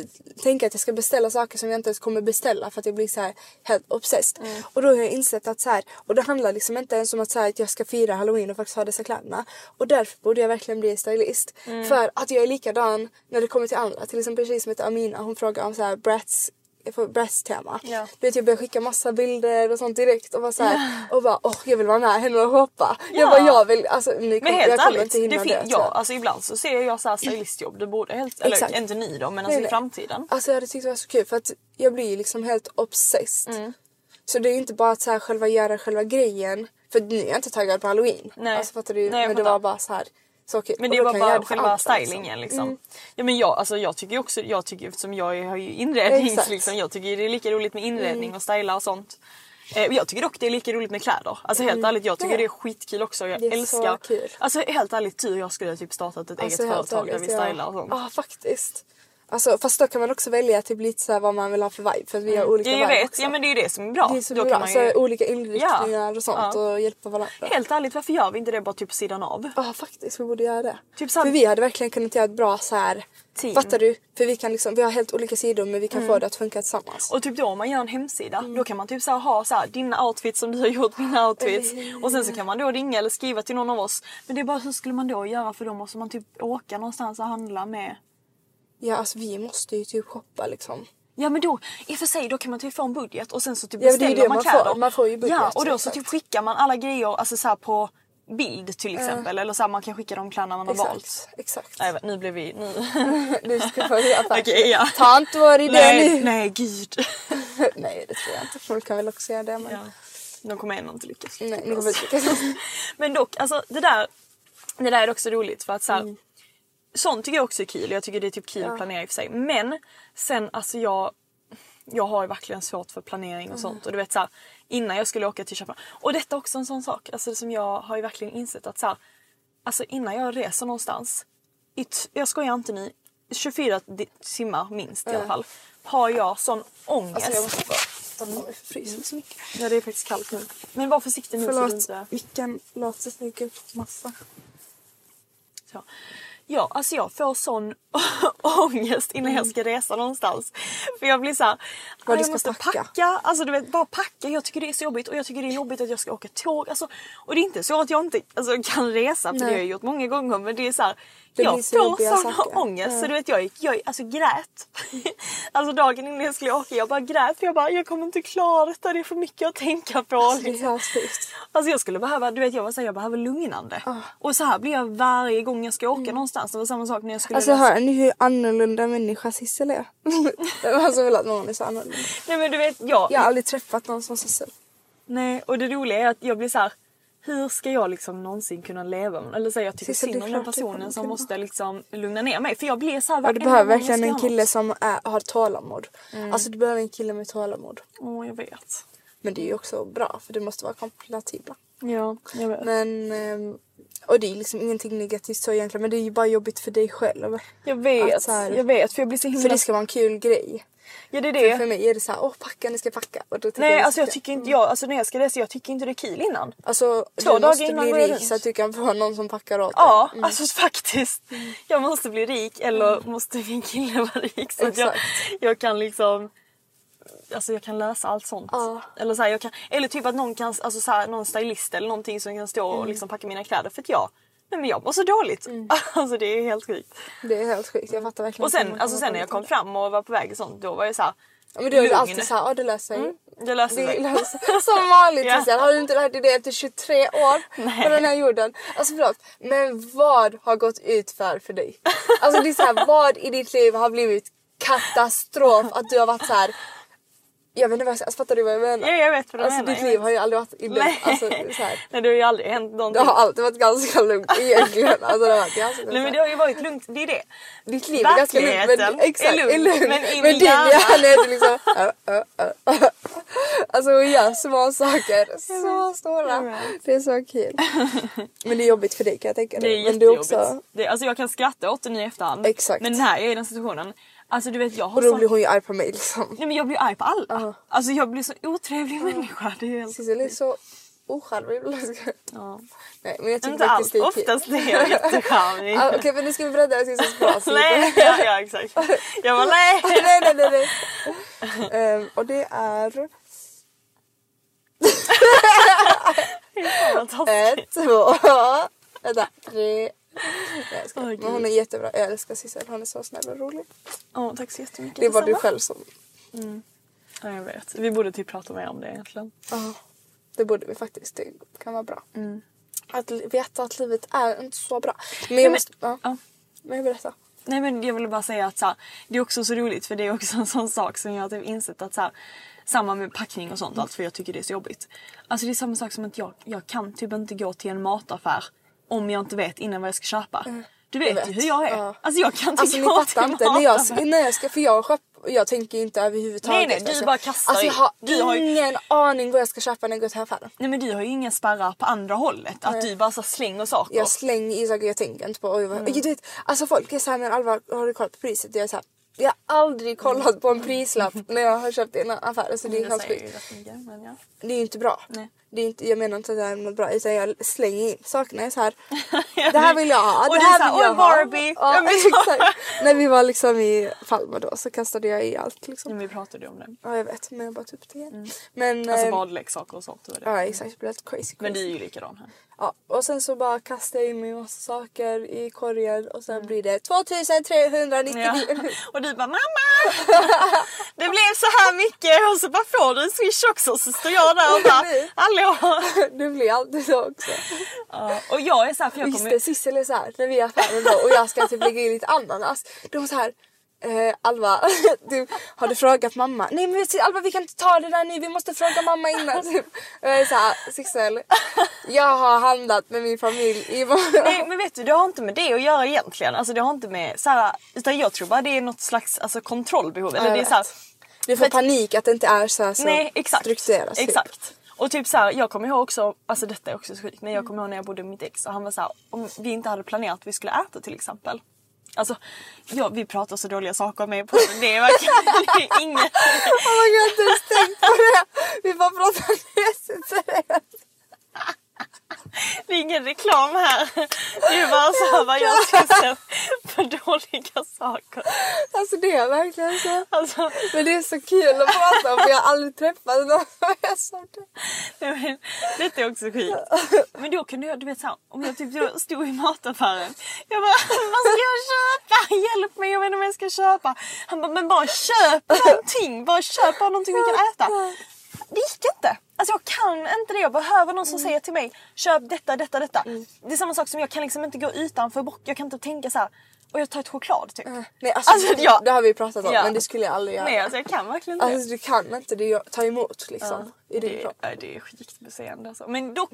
tänka att jag ska beställa saker som jag inte ens kommer beställa för att jag blir så här helt obsessed. Och då har jag insett att så här, och det handlar liksom inte ens om att, så här, att jag ska fira halloween och faktiskt ha dessa kläderna. Och därför borde jag verkligen bli stylist. För att jag är likadan när det kommer till andra. Till exempel en tjej som heter Amina hon frågar om så här brats på Breast-tema. Ja. Du vet jag började skicka massa bilder och sånt direkt och var så här, och bara åh jag vill vara med henne och shoppa. Ja. Jag bara jag vill, alltså Men kommer, helt jag kommer ärligt, inte hinna det det. ja, jag. alltså ibland så ser jag så här stylistjobb. Det borde helt, eller Exakt. inte ni då men Nej, alltså i nej. framtiden. Alltså jag hade tyckt det var så kul för att jag blir ju liksom helt obsessed. Mm. Så det är inte bara att så här själva göra själva grejen. För nu är jag inte taggad på halloween. Nej. Alltså fattar du? Nej, men det var bara så här så kul. Men det var bara själva allt, stylingen liksom. Mm. Ja men jag, alltså, jag tycker också, jag tycker eftersom jag har ju inredning Exakt. Mm. liksom, jag tycker det är lika roligt med inredning och styla och sånt. Eh, jag tycker dock det är lika roligt med kläder. Alltså helt ärligt jag tycker det är skitkul också. Jag Mm. Det är så älskar. kul. Alltså helt ärligt tur jag skulle typ startat ett Alltså, eget företag där vi stylar och sånt. Ja faktiskt. Alltså, fast då kan man också välja typ lite så vad man vill ha för vibe. För vi har olika Ja, jag vibe vet, också. ja men det är ju det som är bra. Det är så Då bra. kan man Så ju... olika inriktningar Ja. och sånt Ja. och hjälpa varandra. Helt ärligt varför gör vi inte det bara typ sidan av? Ja faktiskt, vi borde göra det. Typ här- För vi hade verkligen kunnat göra ett bra så här. Team. Fattar du? För vi kan liksom, vi har helt olika sidor men vi kan få det att funka tillsammans. Och typ då om man gör en hemsida Mm. då kan man typ så ha så här, dina outfits som du har gjort, mina outfits. Och sen så kan man då ringa eller skriva till någon av oss. Men det är bara hur skulle man då göra för då måste man typ åka någonstans och handla med. Ja alltså vi måste ju typ shoppa liksom. Ja men då, i och för sig då kan man typ få en budget och sen så typ Ja, men det beställer det man, man får. kläder. Man får ju budget, Ja och då så exakt. typ skickar man alla grejer alltså så på bild till exempel. Eller så här, man kan skicka de kläderna man har valt. Exakt. Exakt. Nej, nu blev vi... Nu. Du ska få göra. Okej, ja. Ta inte vår idé nej, nu. nej gud. Nej det tror jag inte. Folk kan väl också göra det men. ja. De kommer ändå inte lyckas. Nej, ni kommer inte lyckas. Men dock, alltså det där, det där är också roligt för att så här, Mm. Sånt tycker jag också är kul. Jag tycker det är typ kul att planera i och för sig. Men sen alltså jag jag har ju verkligen svårt för planering Mm. och sånt. Och du vet så här, innan jag skulle åka till Köpenhamn. Och detta är också en sån sak alltså, som jag har ju verkligen insett att så här, alltså innan jag reser någonstans. I t- jag skojar inte ni. 24 di- timmar minst i alla fall. Har jag sån ångest. Alltså jag måste bara för fryser så mycket. Ja det är faktiskt kallt nu. Men var försiktig nu så du Förlåt, inte... micken låter snygg upp massa. Så. Ja, alltså jag får sån ångest innan jag ska resa någonstans. För jag blir såhär, Vad jag ska måste packa. packa. Alltså du vet, bara packa. Jag tycker det är så jobbigt och jag tycker det är jobbigt att jag ska åka tåg. Alltså, och det är inte så att jag inte alltså, kan resa för det Nej. har jag gjort många gånger men det är såhär Det jag får sån saker. ångest Ja. så du vet jag, gick- jag alltså grät. alltså dagen innan jag skulle åka jag bara grät för jag bara jag kommer inte klara detta det är för mycket att tänka på. Alltså, liksom. Alltså jag skulle behöva, du vet jag var så här, jag behöver lugnande. Ah. Och så här blir jag varje gång jag ska åka någonstans. Det var samma sak när jag skulle Mm. Alltså hör ni hur annorlunda människa Sissel är? alltså väl att någon är så annorlunda. Nej men du vet, jag, Jag har aldrig träffat någon som Sissel. nej och det roliga är att jag blir så här. Hur ska jag liksom någonsin kunna leva med Eller så här, jag tycker är synd om den du personen som måste liksom lugna ner mig. För jag blir så här Ja, du behöver verkligen en kille som är, har tålamod. Mm. Alltså du behöver en kille med tålamod. Åh jag vet. Men det är ju också bra för det måste vara kompatibla. Ja jag vet. Men, ehm, och det är liksom ingenting negativt så egentligen men det är ju bara jobbigt för dig själv. Jag vet, här- jag vet för jag blir så himla... För det ska vara en kul grej. Ja det är För, det. för mig är det så här, åh packa, ni ska packa. Och då Nej är alltså jag tycker inte, jag, alltså när jag ska resa jag tycker inte det är kul innan. Alltså Två du dagar innan bli jag rik så att du kan få någon som packar åt dig. Ja, Mm. alltså faktiskt. Jag måste bli rik eller måste min kille vara rik så att jag, jag kan liksom Alltså jag kan lösa allt sånt. Ja. Eller, så här, jag kan, eller typ att någon kan, alltså så här, någon stylist eller någonting som kan stå Mm. och liksom packa mina kläder. För att jag, Nej men jag mår så dåligt. Alltså det är helt sjukt. Det är helt sjukt. Jag fattar verkligen Och sen, alltså sen när jag kom fram och var på väg och sånt då var jag såhär. Ja, men du är ju alltid såhär, ja det löser sig. Det löser sig. löser Som vanligt. Christian, har du inte lärt dig det efter 23 år på den här jorden? Alltså förlåt, men vad har gått ut för för dig? Alltså det är såhär, vad i ditt liv har blivit katastrof? Att du har varit så här. Jag vet inte vad jag alltså, fattar du vad jag menar? Ja, jag vet vad du alltså menar, ditt liv har ju aldrig varit i lugn. Nej. Alltså, så här. Nej det har ju aldrig hänt Det någonting. har alltid varit ganska lugnt egentligen. Alltså, det har varit ganska Nej men det har ju varit lugnt, det är det. Ditt liv är ganska lugnt. Men, exakt, är lugn, lugn. men i men min din hjärna- är det liksom... Alltså hon gör små saker. Så stora. Det är så kul. Men det är jobbigt för dig kan jag tänka Det är mig. Men du är jättejobbigt. också... Det, alltså jag kan skratta åt det nu i efterhand. Exakt. Men när jag är i den situationen. Alltså du vet jag har Och då blir hon ju arg på mig liksom. Nej men jag blir arg på alla. Ja. Alltså jag blir så otrevlig människa. Det är helt... Sissel är så ocharmig. Ja. Nej men jag tycker Inte alls, faktiskt det oftast är jag jättecharmig. Ah, Okej men nu ska vi bredda Sissels bras nej, ja, ja exakt. Jag bara nej. nej nej nej. nej. Ehm, och det är... Ett, två, vänta, tre. Jag. Åh, Men hon är jättebra. Jag älskar Sissel. Hon är så snäll och rolig. Åh, tack så jättemycket. Det bara du själv som... Ja, jag vet. Vi borde typ prata mer om det egentligen. Ja, det borde vi faktiskt. Det kan vara bra. Mm. Att veta att livet är inte så bra. Men jag men- måste... Ja. Ja. Men jag berätta. Nej men jag ville bara säga att så här, det är också så roligt för det är också en sån sak som jag har typ insett att så här, samma med packning och sånt allt för jag tycker det är så jobbigt. Alltså det är samma sak som att jag, jag kan typ inte gå till en mataffär om jag inte vet innan vad jag ska köpa. Du vet, Jag ju vet. hur jag är. Ja. Alltså jag kan inte Alltså ni fattar inte. När jag, när jag ska... För jag köp, jag tänker inte överhuvudtaget. Nej, nej, du Alltså, bara kastar Alltså jag har Du har ju- ingen aning vad jag ska köpa när jag går till affären. Nej men du har ju inga spärrar på andra hållet. Att du bara så slänger saker. Jag slänger i saker jag tänker inte på. Mm. du vet, alltså folk är såhär, men Alva har du kollat på priset? Jag är såhär, jag har aldrig kollat på en prislapp när jag har köpt i en affär. Alltså, det är det helt sjukt. ju men ja. Det är ju inte bra. Nej. Det är inte, jag menar inte att det är något bra utan jag slänger in sakerna. Så här, det här vill jag ha, Och det här vill jag "Oj, ha. Barbie." Ja, exakt. När vi var liksom i Palma då så kastade jag i allt liksom. Men vi pratade ju om det. Ja jag vet men jag bara tog upp det igen. Men, Alltså ehm, badleksaker och sånt. Det det. ja exakt, det blev helt crazy, crazy. Men du är ju likadan här. Ja, och sen så bara kastade jag in mig massa saker i korgen och Mm. sen blir det 2399. Ja. Och du bara mamma! Det blev så här mycket och så bara får du en swish också så står jag där och bara hallå! det blir alltid så också. Ja, och jag är så här för jag Just kommer... Sissel är såhär när vi är i affären då och jag ska typ lägga i lite ananas. Då är hon såhär Eh, Alva, du, har du frågat mamma? Nej men Alva vi kan inte ta det där nu, vi måste fråga mamma innan. Typ. Och jag är såhär, Sissel, jag har handlat med min familj i morgon. Nej men vet du det har inte med det att göra egentligen. Alltså det har inte med så här, utan jag tror bara det är något slags alltså, kontrollbehov. Eller det är vet. så här, Du får panik att det inte är så, här så Nej exakt. strukturerat. typ. Exakt. Och typ så här, jag kommer ihåg också, alltså detta är också så sjukt, men jag kommer ihåg när jag bodde med mitt ex och han var så här, om vi inte hade planerat att vi skulle äta till exempel. Alltså, ja, vi pratar så dåliga saker med på det är verkligen inget. Oh my god, jag har inte ens tänkt på det. Vi bara pratar seriöst. Det är ingen reklam här. Det är bara så här vad jag sysslar för dåliga saker. Alltså det är verkligen så. Alltså, Men det är så kul att prata om för jag har aldrig träffat någon som är nej, men, detta är också skit. Men då kunde jag, du vet så här, om jag typ stod i mataffären. Jag bara, vad ska jag köpa? Hjälp mig, jag vet inte vad jag ska köpa. Han bara, men bara köp någonting. Bara köp bara någonting vi kan äta. Det gick inte. Alltså jag kan inte det. Jag behöver någon som säger till mig, köp detta, detta, detta. Det är samma sak som jag kan liksom inte gå utanför bock. Jag kan inte tänka så här. och jag tar ett choklad typ. Nej alltså, Alltså, det, ja. det har vi pratat om Ja. men det skulle jag aldrig göra. Nej alltså jag kan verkligen inte. Alltså du kan inte det, ta emot liksom. I din det, kropp. ja, det är skitbeseende alltså. Men dock,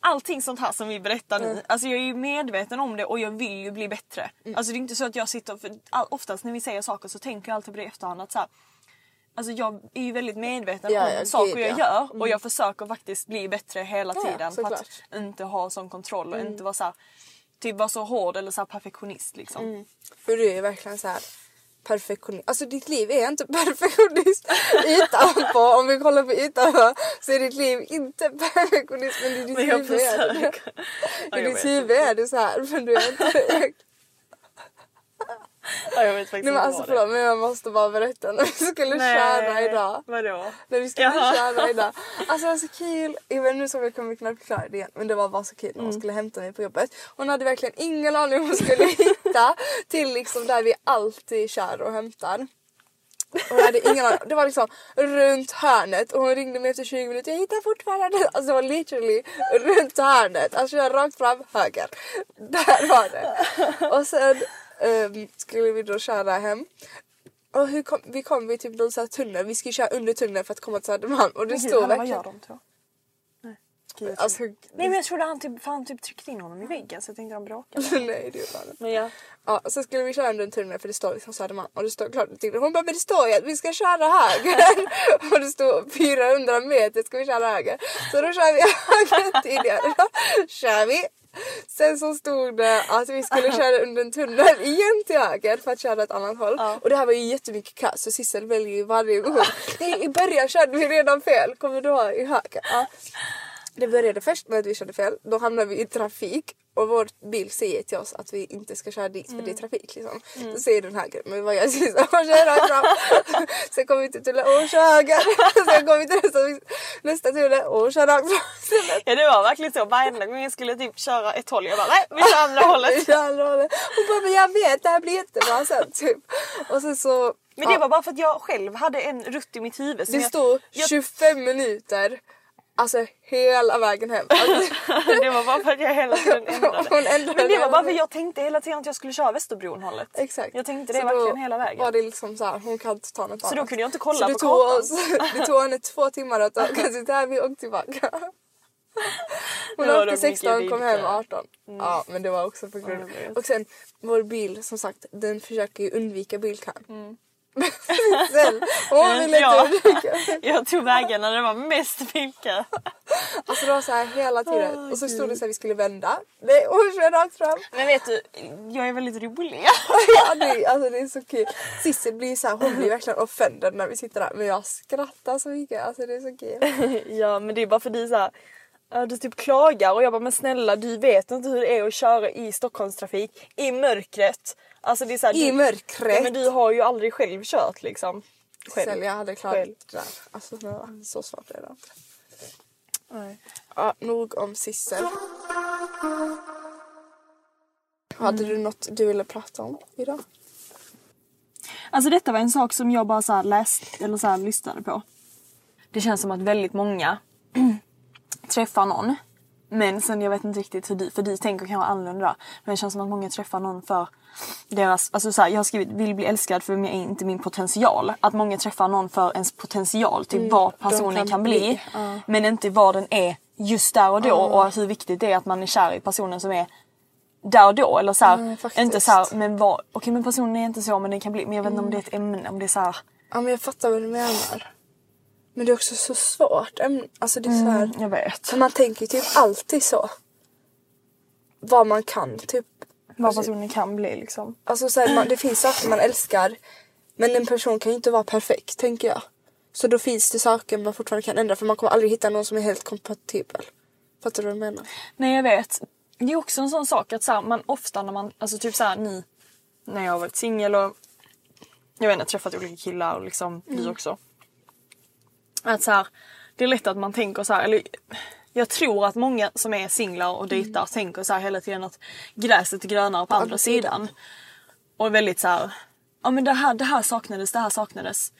allting sånt här som vi berättar nu. Alltså jag är ju medveten om det och jag vill ju bli bättre. Mm. Alltså det är inte så att jag sitter, för oftast när vi säger saker så tänker jag alltid på det i efterhand att så här, Alltså jag är ju väldigt medveten Ja, om ja, saker gud, jag ja. gör och jag försöker faktiskt bli bättre hela tiden. för att. Mm. inte ha sån kontroll och inte vara så här, typ vara så hård eller så perfektionist liksom. Mm. För du är verkligen så här perfektionist. Alltså ditt liv är inte perfektionist utanpå. Om vi kollar på utanpå så är ditt liv inte perfektionist men i ditt huvud är det I ditt huvud är det så här men du är inte Ja, jag vet faktiskt Nej men alltså förlåt men jag måste bara berätta när vi skulle köra idag. Vadå? När vi skulle Jaha. köra idag. Alltså det var så kul. Jag vet, nu så jag kommer knappt förklara det igen men det var bara så kul när hon Mm. skulle hämta mig på jobbet. Hon hade verkligen ingen aning om hon skulle hitta till liksom där vi alltid kör och hämtar. Hon hade ingen aning. Det var liksom runt hörnet och hon ringde mig efter 20 minuter. Jag hittar fortfarande. Alltså det var literally runt hörnet. Alltså jag rakt fram höger. Där var det. Och sen ehm, skulle vi då köra hem. Och hur kom, vi kom vid typ någon sån här tunnel. Vi skulle köra under tunneln för att komma till Södermalm. Och det stod Hanna, vad verkligen... gör de två? Nej. Gud, jag Alltså, Nej men jag trodde han typ, fan, typ tryckte in honom i väggen så jag tänkte han bråkade. nej det gjorde han inte. Men ja. Ja, så skulle vi köra under en tunnel för det står liksom Södermalm och det står klart. Hon bara men det står ju att vi ska köra höger. och det står 400 meter ska vi köra höger. Så då kör vi höger tidigare. kör vi. Sen så stod det att vi skulle köra under en tunnel igen till höger för att köra ett annat håll. Och det här var ju jättemycket kö så Sissel väljer ju varje gång. Nej, I början körde vi redan fel, kommer du ihåg? I höger. Ja. Det började först med att vi körde fel. Då hamnade vi i trafik och vår bil säger till oss att vi inte ska köra dit för det är trafik. Liksom. Då säger den höger. Men vad jag säger så och kör fram. Sen kommer vi till tullen och kör höger. Sen kommer vi till nästa, nästa tunnel och kör rakt fram. Ja det var verkligen så varenda gång jag skulle typ köra ett håll jag bara nej vi kör andra hållet. kör andra hållet. Hon bara men jag vet det här blir jättebra sen. Typ. Och sen så. Men det ja, var bara för att jag själv hade en rutt i mitt huvud. det jag- stod jag, 25 minuter. Alltså hela vägen hem. Alltså, det var bara för att jag hela tiden ändrade. Men det var bara för att jag tänkte hela tiden att jag skulle köra Västerbron hållet. Exakt. Jag tänkte det Så verkligen då hela vägen. var det liksom så här, hon kan inte ta något Så då annat. kunde jag inte kolla så på tog kartan. oss, Det tog henne två timmar att åka till Täby och tillbaka. Hon åkte dock 16 och kom hem bilder. 18. Ja men det var också på grund vet. Och sen vår bil som sagt den försöker ju undvika bilkön. Mm. Sen, hon ville undvika. Jag tog vägen när det var mest bilkö. Alltså det var så här hela tiden. Åh, och så stod det så här vi skulle vända. Nej hon kör rakt fram. Men vet du, jag är väldigt rolig. ja, det, alltså det är så kul. Sissel blir så här, hon blir verkligen offended när vi sitter där. Men jag skrattar så mycket. Alltså det är så kul. ja men det är bara för dig såhär Ja, du typ klagar och jag bara men snälla du vet inte hur det är att köra i Stockholmstrafik i mörkret. Alltså det är såhär, I du, mörkret. Ja, men du har ju aldrig själv kört liksom. Själv. Jag hade klarat Själv. det där. Alltså snälla, så svårt är det inte. Nej. Ja, nog om Sissel. Hade du något du ville prata om idag? Alltså detta var en sak som jag bara så här läste eller så här lyssnade på. Det känns som att väldigt många träffar någon. Men sen jag vet inte riktigt hur du, för du tänker kanske annorlunda. Men det känns som att många träffar någon för deras, alltså så här, jag har skrivit vill bli älskad för mig är inte min potential. Att många träffar någon för ens potential till vad personen kan kan, bli. bli, ja. Men inte vad den är just där och då och hur viktigt det är att man är kär i personen som är där och då. Eller så här, faktiskt. inte så här, men vad, okej men personen är inte så men den kan bli, men jag vet inte om det är ett ämne, om det är så här, Ja men jag fattar vad du menar. Men det är också så svårt. Alltså det är så här, jag vet. man tänker typ alltid så. Vad man kan typ. Vad personen kan bli liksom. Alltså så här, man, det finns saker man älskar. Men en person kan ju inte vara perfekt tänker jag. Så då finns det saker man fortfarande kan ändra för man kommer aldrig hitta någon som är helt kompatibel. Fattar du vad jag menar? Nej jag vet. Det är också en sån sak att så här, man ofta när man, alltså typ såhär ni, när jag har varit singel och jag vet inte, träffat olika killar och liksom du också. Att så här, det är lätt att man tänker så här, eller jag tror att många som är singlar och dejtar tänker så här hela tiden att gräset är grönare på andra andra sidan. Och är väldigt så här, ja men det här, det här saknades, det här saknades.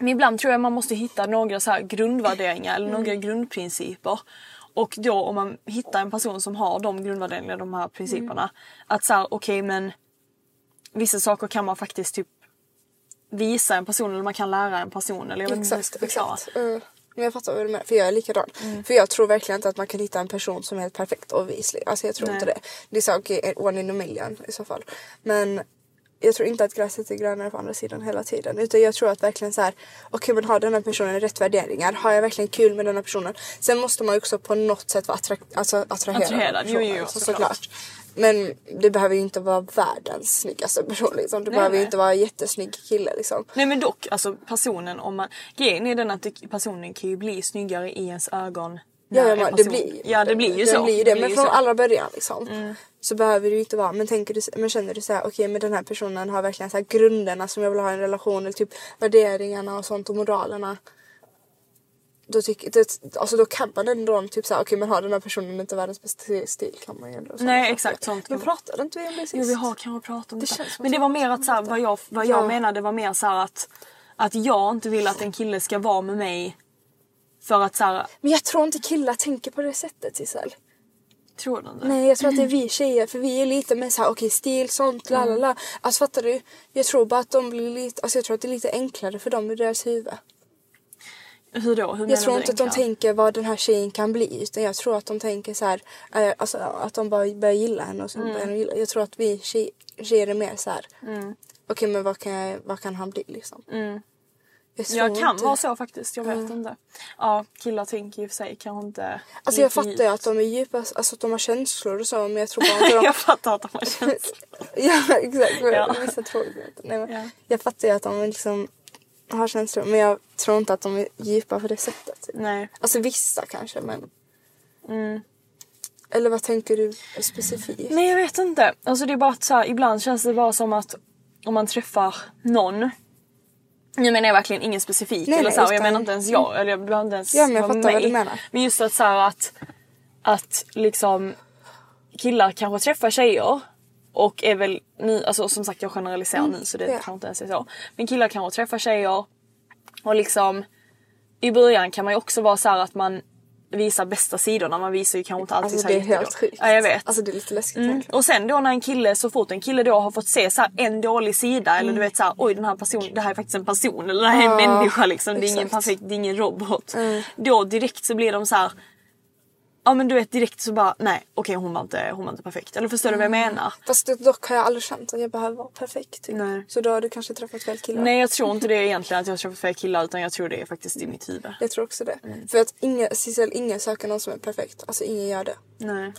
Men ibland tror jag man måste hitta några så här grundvärderingar eller några grundprinciper. Och då om man hittar en person som har de grundvärderingarna, de här principerna. Att så här, okej men vissa saker kan man faktiskt typ visa en person eller man kan lära en person. Eller jag vet Exakt, exakt. Mm. Men jag fattar vad du menar, för jag är likadan. För jag tror verkligen inte att man kan hitta en person som är helt perfekt obviously. Alltså jag tror Nej. inte det. Det är så okej, one in a million i så fall. Men jag tror inte att gräset är grönare på andra sidan hela tiden. Utan jag tror att verkligen så här, okej men har den här personen rätt värderingar? Har jag verkligen kul med den här personen? Sen måste man ju också på något sätt vara attra- alltså, attraherad Attraherad, jo, jo, så, såklart. såklart. Men det behöver ju inte vara världens snyggaste person liksom. Det Nej, behöver ju inte vara en jättesnygg kille liksom. Nej men dock, alltså personen om man... Grejen är den att det- personen kan ju bli snyggare i ens ögon Ja, ja men det person. blir Ja det blir ju det så. Blir ju Det det. blir Men från så. allra början liksom. Så behöver det ju inte vara. Men, tänker du, men känner du så här, okej men den här personen har verkligen så här grunderna som jag vill ha i en relation. Eller typ värderingarna och sånt och moralerna. Då, tycker, det, alltså då kan man ändå typ såhär, okej men har den här personen inte världens bästa stil kan man ju ändå Nej, säga. exakt, sånt Men pratade inte vi om det sist? Jo vi har kanske pratat om det. Det Men det var mer att så här, vad jag, vad jag Ja. menade var mer så här att, att jag inte vill att en kille ska vara med mig för att så här, Men jag tror inte killar tänker på det sättet Sissel. tror du inte? Nej jag tror att det är vi tjejer för vi är lite mer såhär okej stil sånt la la la. Alltså fattar du? Jag tror bara att de blir lite, alltså jag tror att det är lite enklare för dem i deras huvud. Hur då? Hur Jag tror inte att de tänker vad den här tjejen kan bli utan jag tror att de tänker så här, eh, alltså att de bara börjar gilla henne och sen Mm. börjar de gilla. Jag tror att vi tjej, tjejer är mer så här. okej men vad kan, jag, vad kan han bli liksom? Jag, tror Jag kan inte- vara så faktiskt, jag vet inte. Ja killar tänker ju för sig kanske inte Alltså jag fattar ju att de är djupa, alltså att de har känslor och så men jag tror bara inte de... jag fattar att de har känslor. ja exakt, Ja. vissa tror inte. Nej, men Ja. Jag fattar ju att de liksom har känslor men jag tror inte att de är djupa på det sättet. Nej. Alltså vissa kanske men... Mm. Eller vad tänker du specifikt? Nej jag vet inte. Alltså det är bara att så här, ibland känns det bara som att om man träffar någon nu menar jag verkligen ingen specifik. Nej, eller så här, och jag utan- menar inte ens jag. Eller jag behöver inte ens Ja, men jag fattar vad mig. du menar. Men just att så här, att, att liksom killar kanske träffar tjejer och är väl nu, alltså som sagt jag generaliserar nu så det Mm, ja. kanske inte ens är så. Men killar kanske träffar tjejer och liksom i början kan man ju också vara så här att man visar bästa sidorna. Man visar ju kanske inte alltid Alltså så det är helt sjukt. Ja jag vet. Alltså det är lite läskigt Mm. egentligen. Och sen då när en kille, så fort en kille då har fått se så en dålig sida eller du vet så här, oj den här personen, det här är faktiskt en person eller det här är en Mm. Människa liksom. Det är ingen exakt. Mm. perfekt, det är ingen robot. Då direkt så blir de så här. Ja men du vet direkt så bara nej okej hon, var inte, hon var inte perfekt. Eller förstår du vad jag menar? Fast det- dock har jag aldrig känt att jag behöver vara perfekt. Typ. Nej. Så då har du kanske träffat fel killar. Nej jag tror inte det egentligen att jag har träffat fel killar utan jag tror det är faktiskt i mitt huvud. Jag tror också det. Mm. För att ingen, Cicel, ingen söker någon som är perfekt. Alltså ingen gör det. Nej.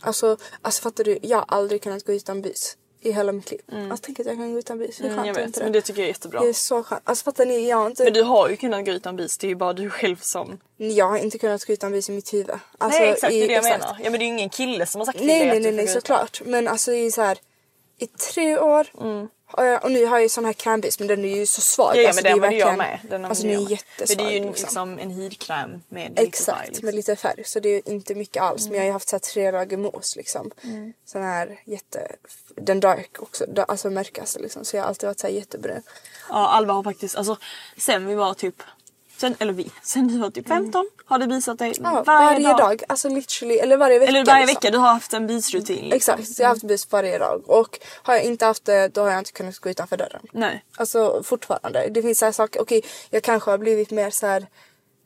Alltså, alltså fattar du? Jag har aldrig kunnat gå utan bys. I hela mitt liv. Alltså tänk att jag kan gå utan. Hur Mm, jag vet inte men det? det tycker jag är jättebra. Det är så skönt. Alltså fattar ni? Jag har inte, Men du har ju kunnat gå utan bis, det är ju bara du själv som... jag har inte kunnat gå utan bys i mitt huvud. Alltså, nej exakt det i, är det jag exakt. menar. Ja men det är ju ingen kille som har sagt till Nej dig nej nej, nej såklart. Men alltså i så här i tre år. jag- Och nu har jag ju sån här krämbis men den är ju så svag. Ja, ja alltså, men det är använder jag verkligen- med. Den alltså den är jättesvag. Men det är ju liksom. liksom en hudkräm med lite färg. Exakt, med lite färg. Så det är ju inte mycket alls. Men jag har ju haft så här tre dagar mos liksom. Mm. Sån här jätte... Den dark också. Alltså mörkaste liksom. Så jag har alltid varit så här jättebrun. Ja Alva har faktiskt, alltså sen vi var typ, sen, eller vi, sen du var typ 15 har det visat dig Ja, varje, dag. Alltså literally. Eller varje vecka. Eller varje liksom. vecka, du har haft en bisrutin. Liksom. Exakt, så jag har haft bus varje dag. Och har jag inte haft det då har jag inte kunnat gå utanför dörren. Nej. Alltså fortfarande. Det finns så här saker. Okej, jag kanske har blivit mer så här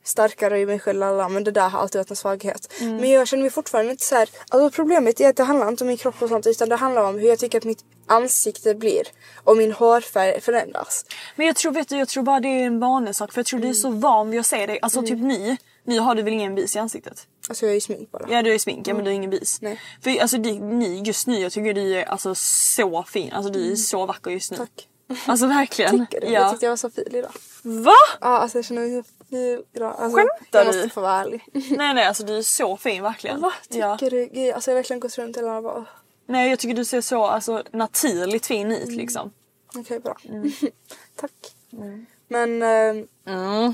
starkare i mig själv alla, men det där har alltid varit en svaghet. Mm. Men jag känner mig fortfarande inte så här. Alltså problemet är att det handlar inte om min kropp och sånt utan det handlar om hur jag tycker att mitt ansikte blir och min hårfärg förändras. Men jag tror, vet du, jag tror bara det är en vanesak för jag tror du är så Mm. van vid att se dig. Alltså typ ni, ni har du väl ingen bis i ansiktet? Alltså jag är ju smink bara. Ja du är smink, ja, men du har ingen bis. Nej. För alltså ni just nu, jag tycker du är alltså så fin. Alltså du är så vacker just nu. Mm. Tack. Alltså verkligen. Tycker du? Jag Ja. tyckte jag var så fin idag. Va? Ja alltså jag känner mig så fin idag. Alltså, Skämtar jag måste du? få vara ärlig. Nej nej alltså du är så fin verkligen. Va? Tycker Ja. du? Gud, Alltså jag har verkligen gått runt hela och bara... Nej jag tycker du ser så alltså, naturligt fin ut Mm. liksom. Okej bra. Mm. Tack. Men... ehm, Mm.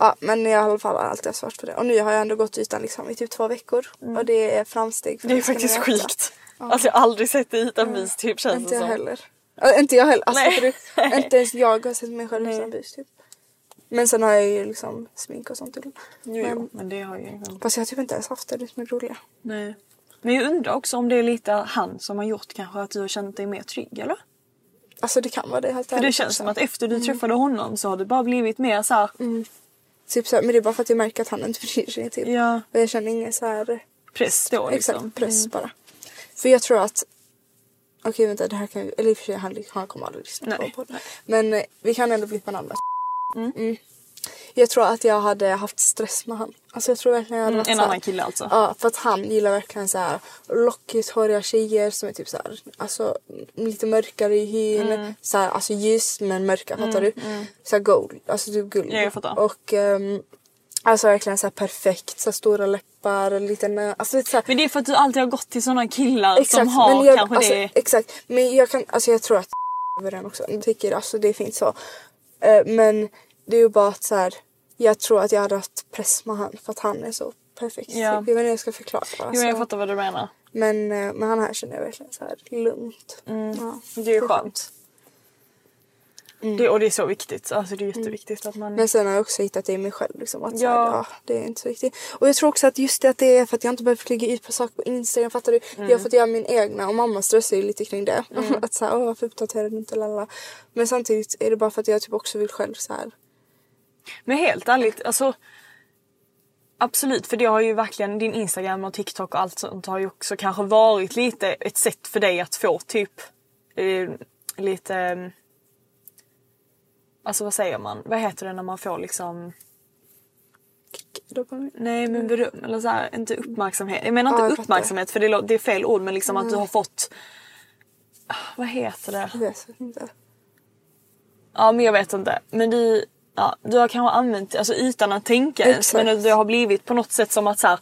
Ja men jag har i alla fall alltid haft svårt för det. Och nu har jag ändå gått utan liksom i typ två veckor. Och det är framsteg. för Mm. Det är faktiskt sjukt. Alltså jag har aldrig sett dig utan bis typ känns Inte jag som. heller. Äh, inte jag heller. Alltså, du, inte ens jag har sett mig själv utan bus typ. Men sen har jag ju liksom smink och sånt till. Jo, jo, Men, men det har ju... fast jag har typ inte ens haft det, det som är roliga. Nej. Men jag undrar också om det är lite han som har gjort kanske att du har känt dig mer trygg eller? Alltså det kan vara det helt För det känns också. som att efter du träffade honom så har det bara blivit mer så här, Typ så här, men det är bara för att jag märker att han inte bryr sig typ. ja, Och jag känner ingen så här... press då liksom. Exakt, press bara. För jag tror att... Okej vänta det här kan ju... Eller i och för sig han, han kommer aldrig lyssna på podden. Men eh, vi kan ändå blippa namnet. Mm. Jag tror att jag hade haft stress med han. Alltså jag tror verkligen jag hade Mm, en här- annan kille alltså. Ja för att han gillar verkligen så här lockigt håriga tjejer som är typ så här, alltså lite mörkare i hyn. Mm. Så här, alltså ljus men mörka fattar du? Så här gold, alltså typ guld. Ja, jag fattar. Och ehm, Alltså verkligen så perfekt, så stora läppar lite nö... Alltså lite så Men det är för att du alltid har gått till såna killar som Exakt, har men jag, kanske alltså, det. Exakt, men jag kan, alltså jag tror att över den också. Jag tycker alltså det är fint så. Eh, men det är ju bara att så här, jag tror att jag hade haft press med han för att han är så perfekt. Ja. Jag vet inte hur jag ska förklara. Jo Alltså. jag fattar vad du menar. Men eh, med han här känner jag verkligen så här lugnt. Mm. Ja. Det är ju skönt. Det, och det är så viktigt. Alltså det är jätteviktigt att man... Men sen har jag också hittat det i mig själv. Liksom, att Ja. här, ja, det är inte så viktigt. Och jag tror också att just det att det är för att jag inte behöver lägga ut på saker på Instagram. Fattar du? Jag har fått göra min egna och mamma stressar ju lite kring det. att så här, åh varför uppdaterar du inte lalla. Men samtidigt är det bara för att jag typ också vill själv så här. Men helt ärligt, alltså Absolut, för det har ju verkligen din Instagram och TikTok och allt sånt har ju också kanske varit lite ett sätt för dig att få typ eh, lite... Alltså vad säger man? Vad heter det när man får liksom... dopamin. Nej men beröm eller så här, inte uppmärksamhet. Jag menar Ja, inte jag uppmärksamhet för det, lå- det är fel ord men liksom att du har fått... Ah, Vad heter det? Jag vet inte. Ja men jag vet inte. Men du, ja, du har kanske använt alltså utan att tänka ens. Men det har blivit på något sätt som att så här,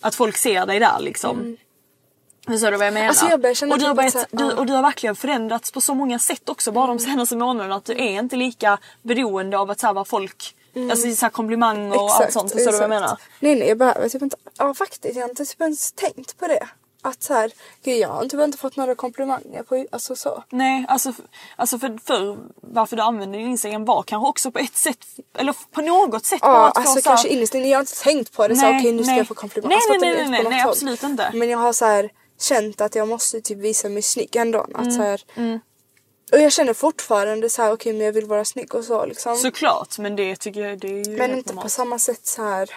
att folk ser dig där liksom. Förstår du vad jag menar? Alltså, jag börjar och, du har typ att börjat, så här, du. Mm. och du har verkligen förändrats på så många sätt också bara de senaste månaderna. Att du är inte lika beroende av att så här, vad folk, alltså så här, komplimang och allt sånt. Förstår du vad jag Mm. exakt. menar? Nej nej jag behöver typ inte. Ja faktiskt jag har inte typ ens tänkt på det. Att så här, gud jag har typ inte fått några komplimanger på alltså så. Nej, alltså, alltså för, för varför du använde din Instagram var kanske också på ett sätt, eller på något sätt bara Ja att få alltså så kanske innerst inne. Jag har inte tänkt på det så Nej, okej nu ska nej. jag få komplimanger. Nej, Alltså, nej, nej, nej, nej, absolut inte. Men jag har så här känt att jag måste typ visa mig snygg ändå. Att Mm, så här, Och jag känner fortfarande så här okej men jag vill vara snygg och så liksom. Såklart, men det tycker jag det är ju Men inte på normalt. samma sätt så här.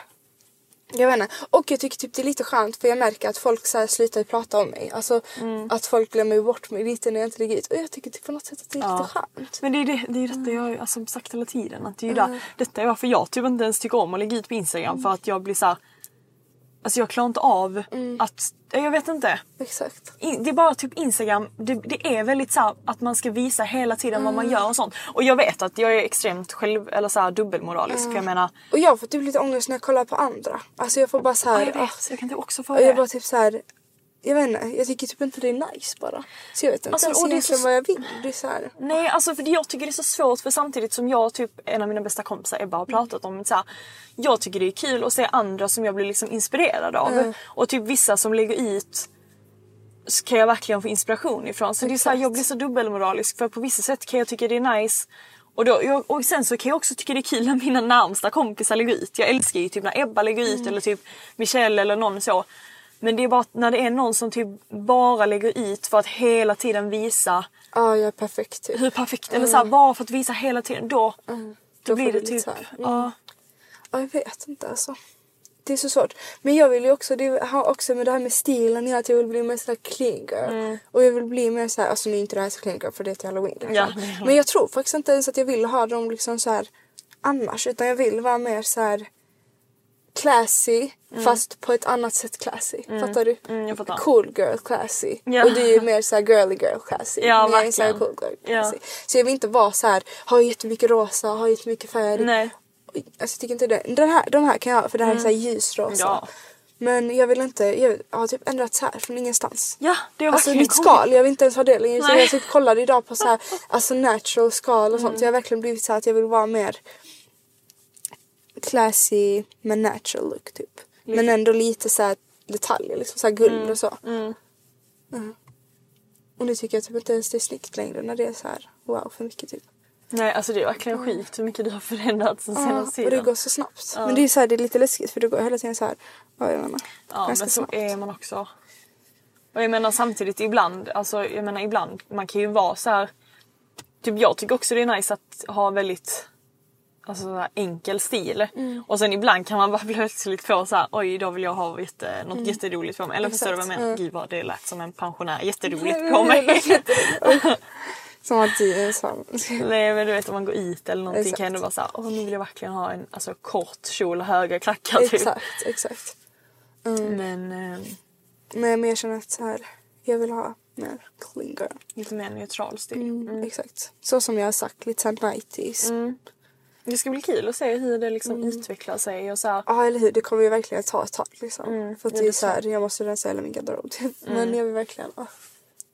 Jag vet inte. Och jag tycker typ det är lite skönt för jag märker att folk så här slutar prata om mig. Alltså Mm. att folk glömmer bort mig lite när jag inte ligger ut. Och jag tycker typ på något sätt att det är lite skönt. Men det är, det, det är detta jag har alltså, sagt hela tiden. Att det är ju där, detta är varför jag typ inte ens tycker om att lägga ut på Instagram. För att jag blir så här. Alltså jag klarar inte av att... Jag vet inte. Exakt. In- Det är bara typ Instagram, det, det är väldigt så att man ska visa hela tiden vad man gör och sånt. Och jag vet att jag är extremt själv, eller så här dubbelmoralisk. För jag menar, Och jag får typ lite ångest när jag kollar på andra. Alltså jag får bara så ja, här. jag ah, vet, jag kan inte också få och jag det. bara typ så här. Jag vet inte, jag tycker typ inte det är nice bara. Så jag vet inte Alltså, ens det är så- vad jag vill. Det är så här. Nej, alltså för jag tycker det är så svårt för samtidigt som jag typ en av mina bästa kompisar Ebba har pratat om så här, Jag tycker det är kul att se andra som jag blir liksom inspirerad av. Och typ vissa som lägger ut kan jag verkligen få inspiration ifrån. Så det är så här, jag blir så dubbelmoralisk för på vissa sätt kan jag tycka det är nice och, då, jag, och sen så kan jag också tycka det är kul när mina närmsta kompisar lägger ut. Jag älskar ju typ när Ebba lägger ut eller typ Michelle eller någon så. Men det är bara när det är någon som typ bara lägger ut för att hela tiden visa Ja jag är perfekt typ. hur perfekt, eller så här, bara för att visa hela tiden. Då, då, Då blir det typ... Ja. Ja, jag vet inte alltså. Det är så svårt. Men jag vill ju också, det har också med det här med stilen att jag vill bli mer såhär clean girl. Mm. Och jag vill bli mer såhär, alltså nu är inte det här så clean girl för det är till halloween. liksom. Ja. Men jag tror faktiskt inte ens att jag vill ha dem liksom så här annars. Utan jag vill vara mer så här classy fast på ett annat sätt classy. Fattar du? Mm, fattar. Cool girl classy. Ja. Och du är mer så här girly girl classy. Ja, Men jag är så här verkligen. cool girl Ja. classy. Så jag vill inte vara så här, ha jättemycket rosa, ha jättemycket färg. Nej. Alltså jag tycker inte det. Den här, de här kan jag ha för det här är så här ljusrosa. Mm. Ja. Men jag vill inte, jag har typ ändrats här från ingenstans. Ja, det har Alltså mitt skal, jag vill inte ens ha det längre. Så jag typ kollade idag på så här, alltså natural skal och sånt. Mm. Så jag har verkligen blivit så att jag vill vara mer classy med natural look typ. Men ändå lite så här detaljer liksom så här guld Mm. och så. Mm. Och nu tycker jag typ inte ens det är snyggt längre när det är så här wow för mycket typ. Nej, alltså det är verkligen sjukt hur mycket du har förändrats Ja, senaste och det tiden. går så snabbt. Men det är så här, det är lite läskigt för det går hela tiden så här. Ja, jag menar, Ja, men så snabbt. är man också. Och jag menar samtidigt ibland, alltså jag menar ibland, man kan ju vara så här. Typ jag tycker också det är nice att ha väldigt alltså, så här enkel stil. Mm. Och sen ibland kan man bara plötsligt få så här, oj idag vill jag ha jätte, något jätteroligt på mig. Eller förstår du vad jag Mm. Menar? ja. Gud vad det lät som en pensionär. Jätteroligt på mig. Som att du är sån. Nej men du vet om man går ut eller någonting Exakt. kan ändå vara såhär, åh nu vill jag verkligen ha en alltså, kort kjol och höga klackar typ. exakt, exakt. Men eh, Men jag känner att så här, jag vill ha mer clean girl. lite mer neutral stil. Mm, Exakt. Så som jag har sagt, lite såhär 90s. Det ska bli kul att se hur det liksom Mm. utvecklar sig och så här. Ja eller hur, det kommer ju verkligen ta ett tag liksom. Mm, För att det är så här, jag måste rensa hela min garderob typ. Men jag vill verkligen, ah,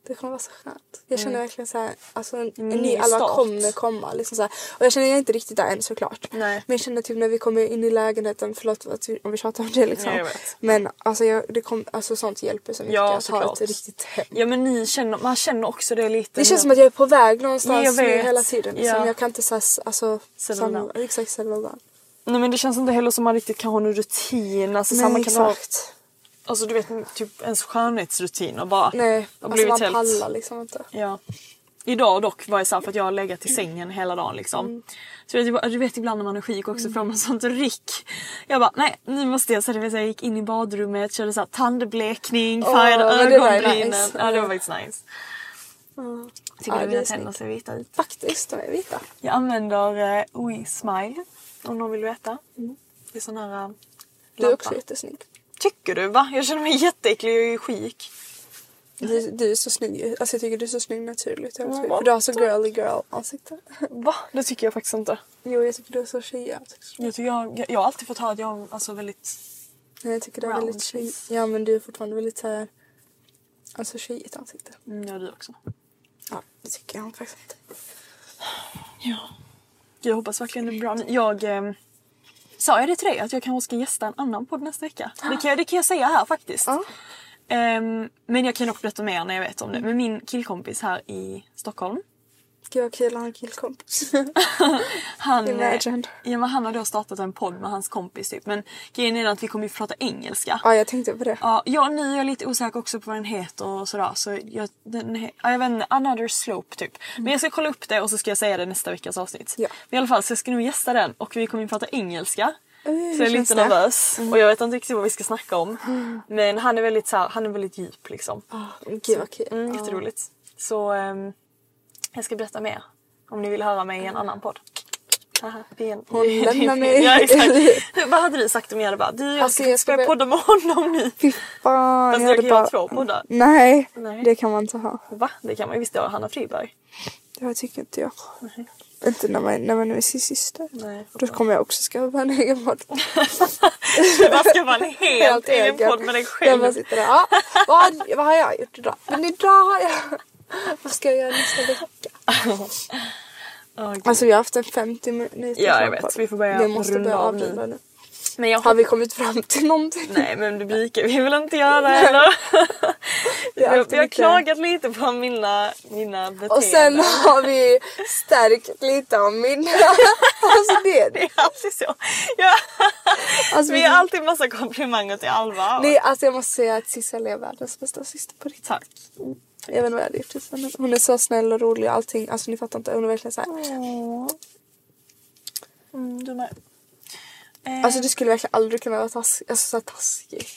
det kommer vara så skönt. Jag känner verkligen så här, alltså en, en ny start. kommer komma. Liksom så här. Och jag känner jag är inte riktigt där än såklart. Nej. Men jag känner typ när vi kommer in i lägenheten, förlåt att om vi tjatar om det liksom. Nej. Men alltså, jag, det kom, alltså sånt hjälper så mycket Ja, att ha ett riktigt hem. Ja men ni känner, man känner också det lite. Det känns som att jag är på väg någonstans nu hela tiden. Liksom. Ja. Jag kan inte så här, alltså, samla, exakt down. Nej men det känns inte heller som man riktigt kan ha någon rutin. Alltså Nej samma kan exakt. Alltså du vet typ ens skönhetsrutin och bara. Nej, har alltså man helt- pallar liksom inte. Ja. Idag dock var jag såhär för att jag har legat i sängen hela dagen liksom. Mm. Så du vet, du vet ibland när man är sjuk också får man sånt ryck. Jag bara nej nu måste jag så det vill säga, jag gick in i badrummet, körde så här tandblekning, färgade ögonbrynen. nice. Ja det var faktiskt nice. Tycker Ja, du mina tänder ser vita ut? Faktiskt, de är vita. Jag använder uh, We Smile om någon vill veta. Det är sån här uh, Du är också jättesnygg. Tycker du va? Jag känner mig jätteäcklig, jag är ju sjuk. Du, du är så snygg. Alltså jag tycker du är så snygg naturligt. Jag Mm. För du har så girly girl ansikte. Va? Det tycker jag faktiskt inte. Jo jag tycker du är så tjejig. Jag, tycker jag, jag har alltid fått höra att jag har alltså väldigt... Nej, Jag tycker du är Round väldigt tjej. Ja men du är fortfarande väldigt såhär. Alltså tjejigt ansikte. Mm, ja du också. Ja det tycker jag faktiskt inte. Ja. Jag hoppas verkligen det är bra. Jag eh, sa jag det till dig att jag kanske ska gästa en annan podd nästa vecka? Det kan, jag, det kan jag säga här faktiskt. Ja. Ehm, men jag kan nog berätta mer när jag vet om det. Men min killkompis här i Stockholm. Gud vad kul att ha en killkompis. Han, eh, Imagine. ja, men han har då startat en podd med hans kompis typ. Men grejen är att vi kommer ju prata engelska. ja jag tänkte på det. Ja, jag, nu är jag lite osäker också på vad den heter och sådär. Så jag, den, ja, jag vet inte, Another Slope typ. Men jag ska kolla upp det och så ska jag säga det nästa veckas avsnitt. Ja. Men i alla fall så jag ska nu gästa den och vi kommer ju prata engelska. Eh, så jag är lite det? nervös och jag vet inte riktigt vad vi ska snacka om. Men han är väldigt, så här, han är väldigt djup liksom. Ah, Gud vad kul. Mm, jätteroligt. Så ehm, jag ska berätta mer om ni vill höra mig i en annan podd. Haha, en- mig. Ja, exakt. Vad hade du sagt om jag hade bara du jag Alltså, ska jag ska börja podda med honom nu. Fy fan. Fast jag hade kan ju ha två poddar. Nej, Nej. det kan man inte ha. Va? Det kan man ju visst göra. Hanna Friberg. Det tycker inte jag. Inte när man, när man är sin syster. Nej. Då kommer jag också skaffa en egen podd. Du bara ska vara en helt egen podd med dig Jag bara själv. sitter där. Ja, vad, vad har jag gjort idag? Men idag har jag... Vad ska jag göra nästa vecka? Gud. Alltså vi har haft en 50 minuter Ja, jag vet. Vi får börja Vi måste runda börja av nu. Men jag Har vi kommit fram till någonting? Nej men det brukar vi väl inte göra eller? vi, har, vi har klagat lite på mina, mina beteenden. Och sen har vi stärkt lite om min... alltså det är Det det. är alltid så. Ja. Alltså, vi har alltid massa komplimanger till Alva. Nej, alltså jag måste säga att Sissel är världens bästa syster på riktigt. Tack. Jag vet inte vad jag hade gjort utan henne. Hon är så snäll och rolig och allting. Alltså ni fattar inte. Hon är verkligen så här. Mm, du med. Eh, Alltså du skulle verkligen aldrig kunna vara taskig. Alltså så här taskig.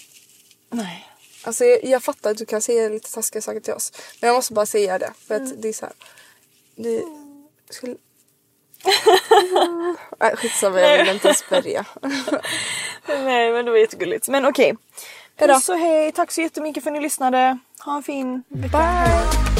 Nej. Alltså jag, jag fattar att du kan säga lite taskiga saker till oss. Men jag måste bara säga det. För Mm. att det är så här. Du skulle... Nej skitsamma jag vill inte ens börja. Nej men det var jättegulligt. Men okej. Hejdå. Puss och hej. Tack så jättemycket för att ni lyssnade. Ha en fin vecka. Bye!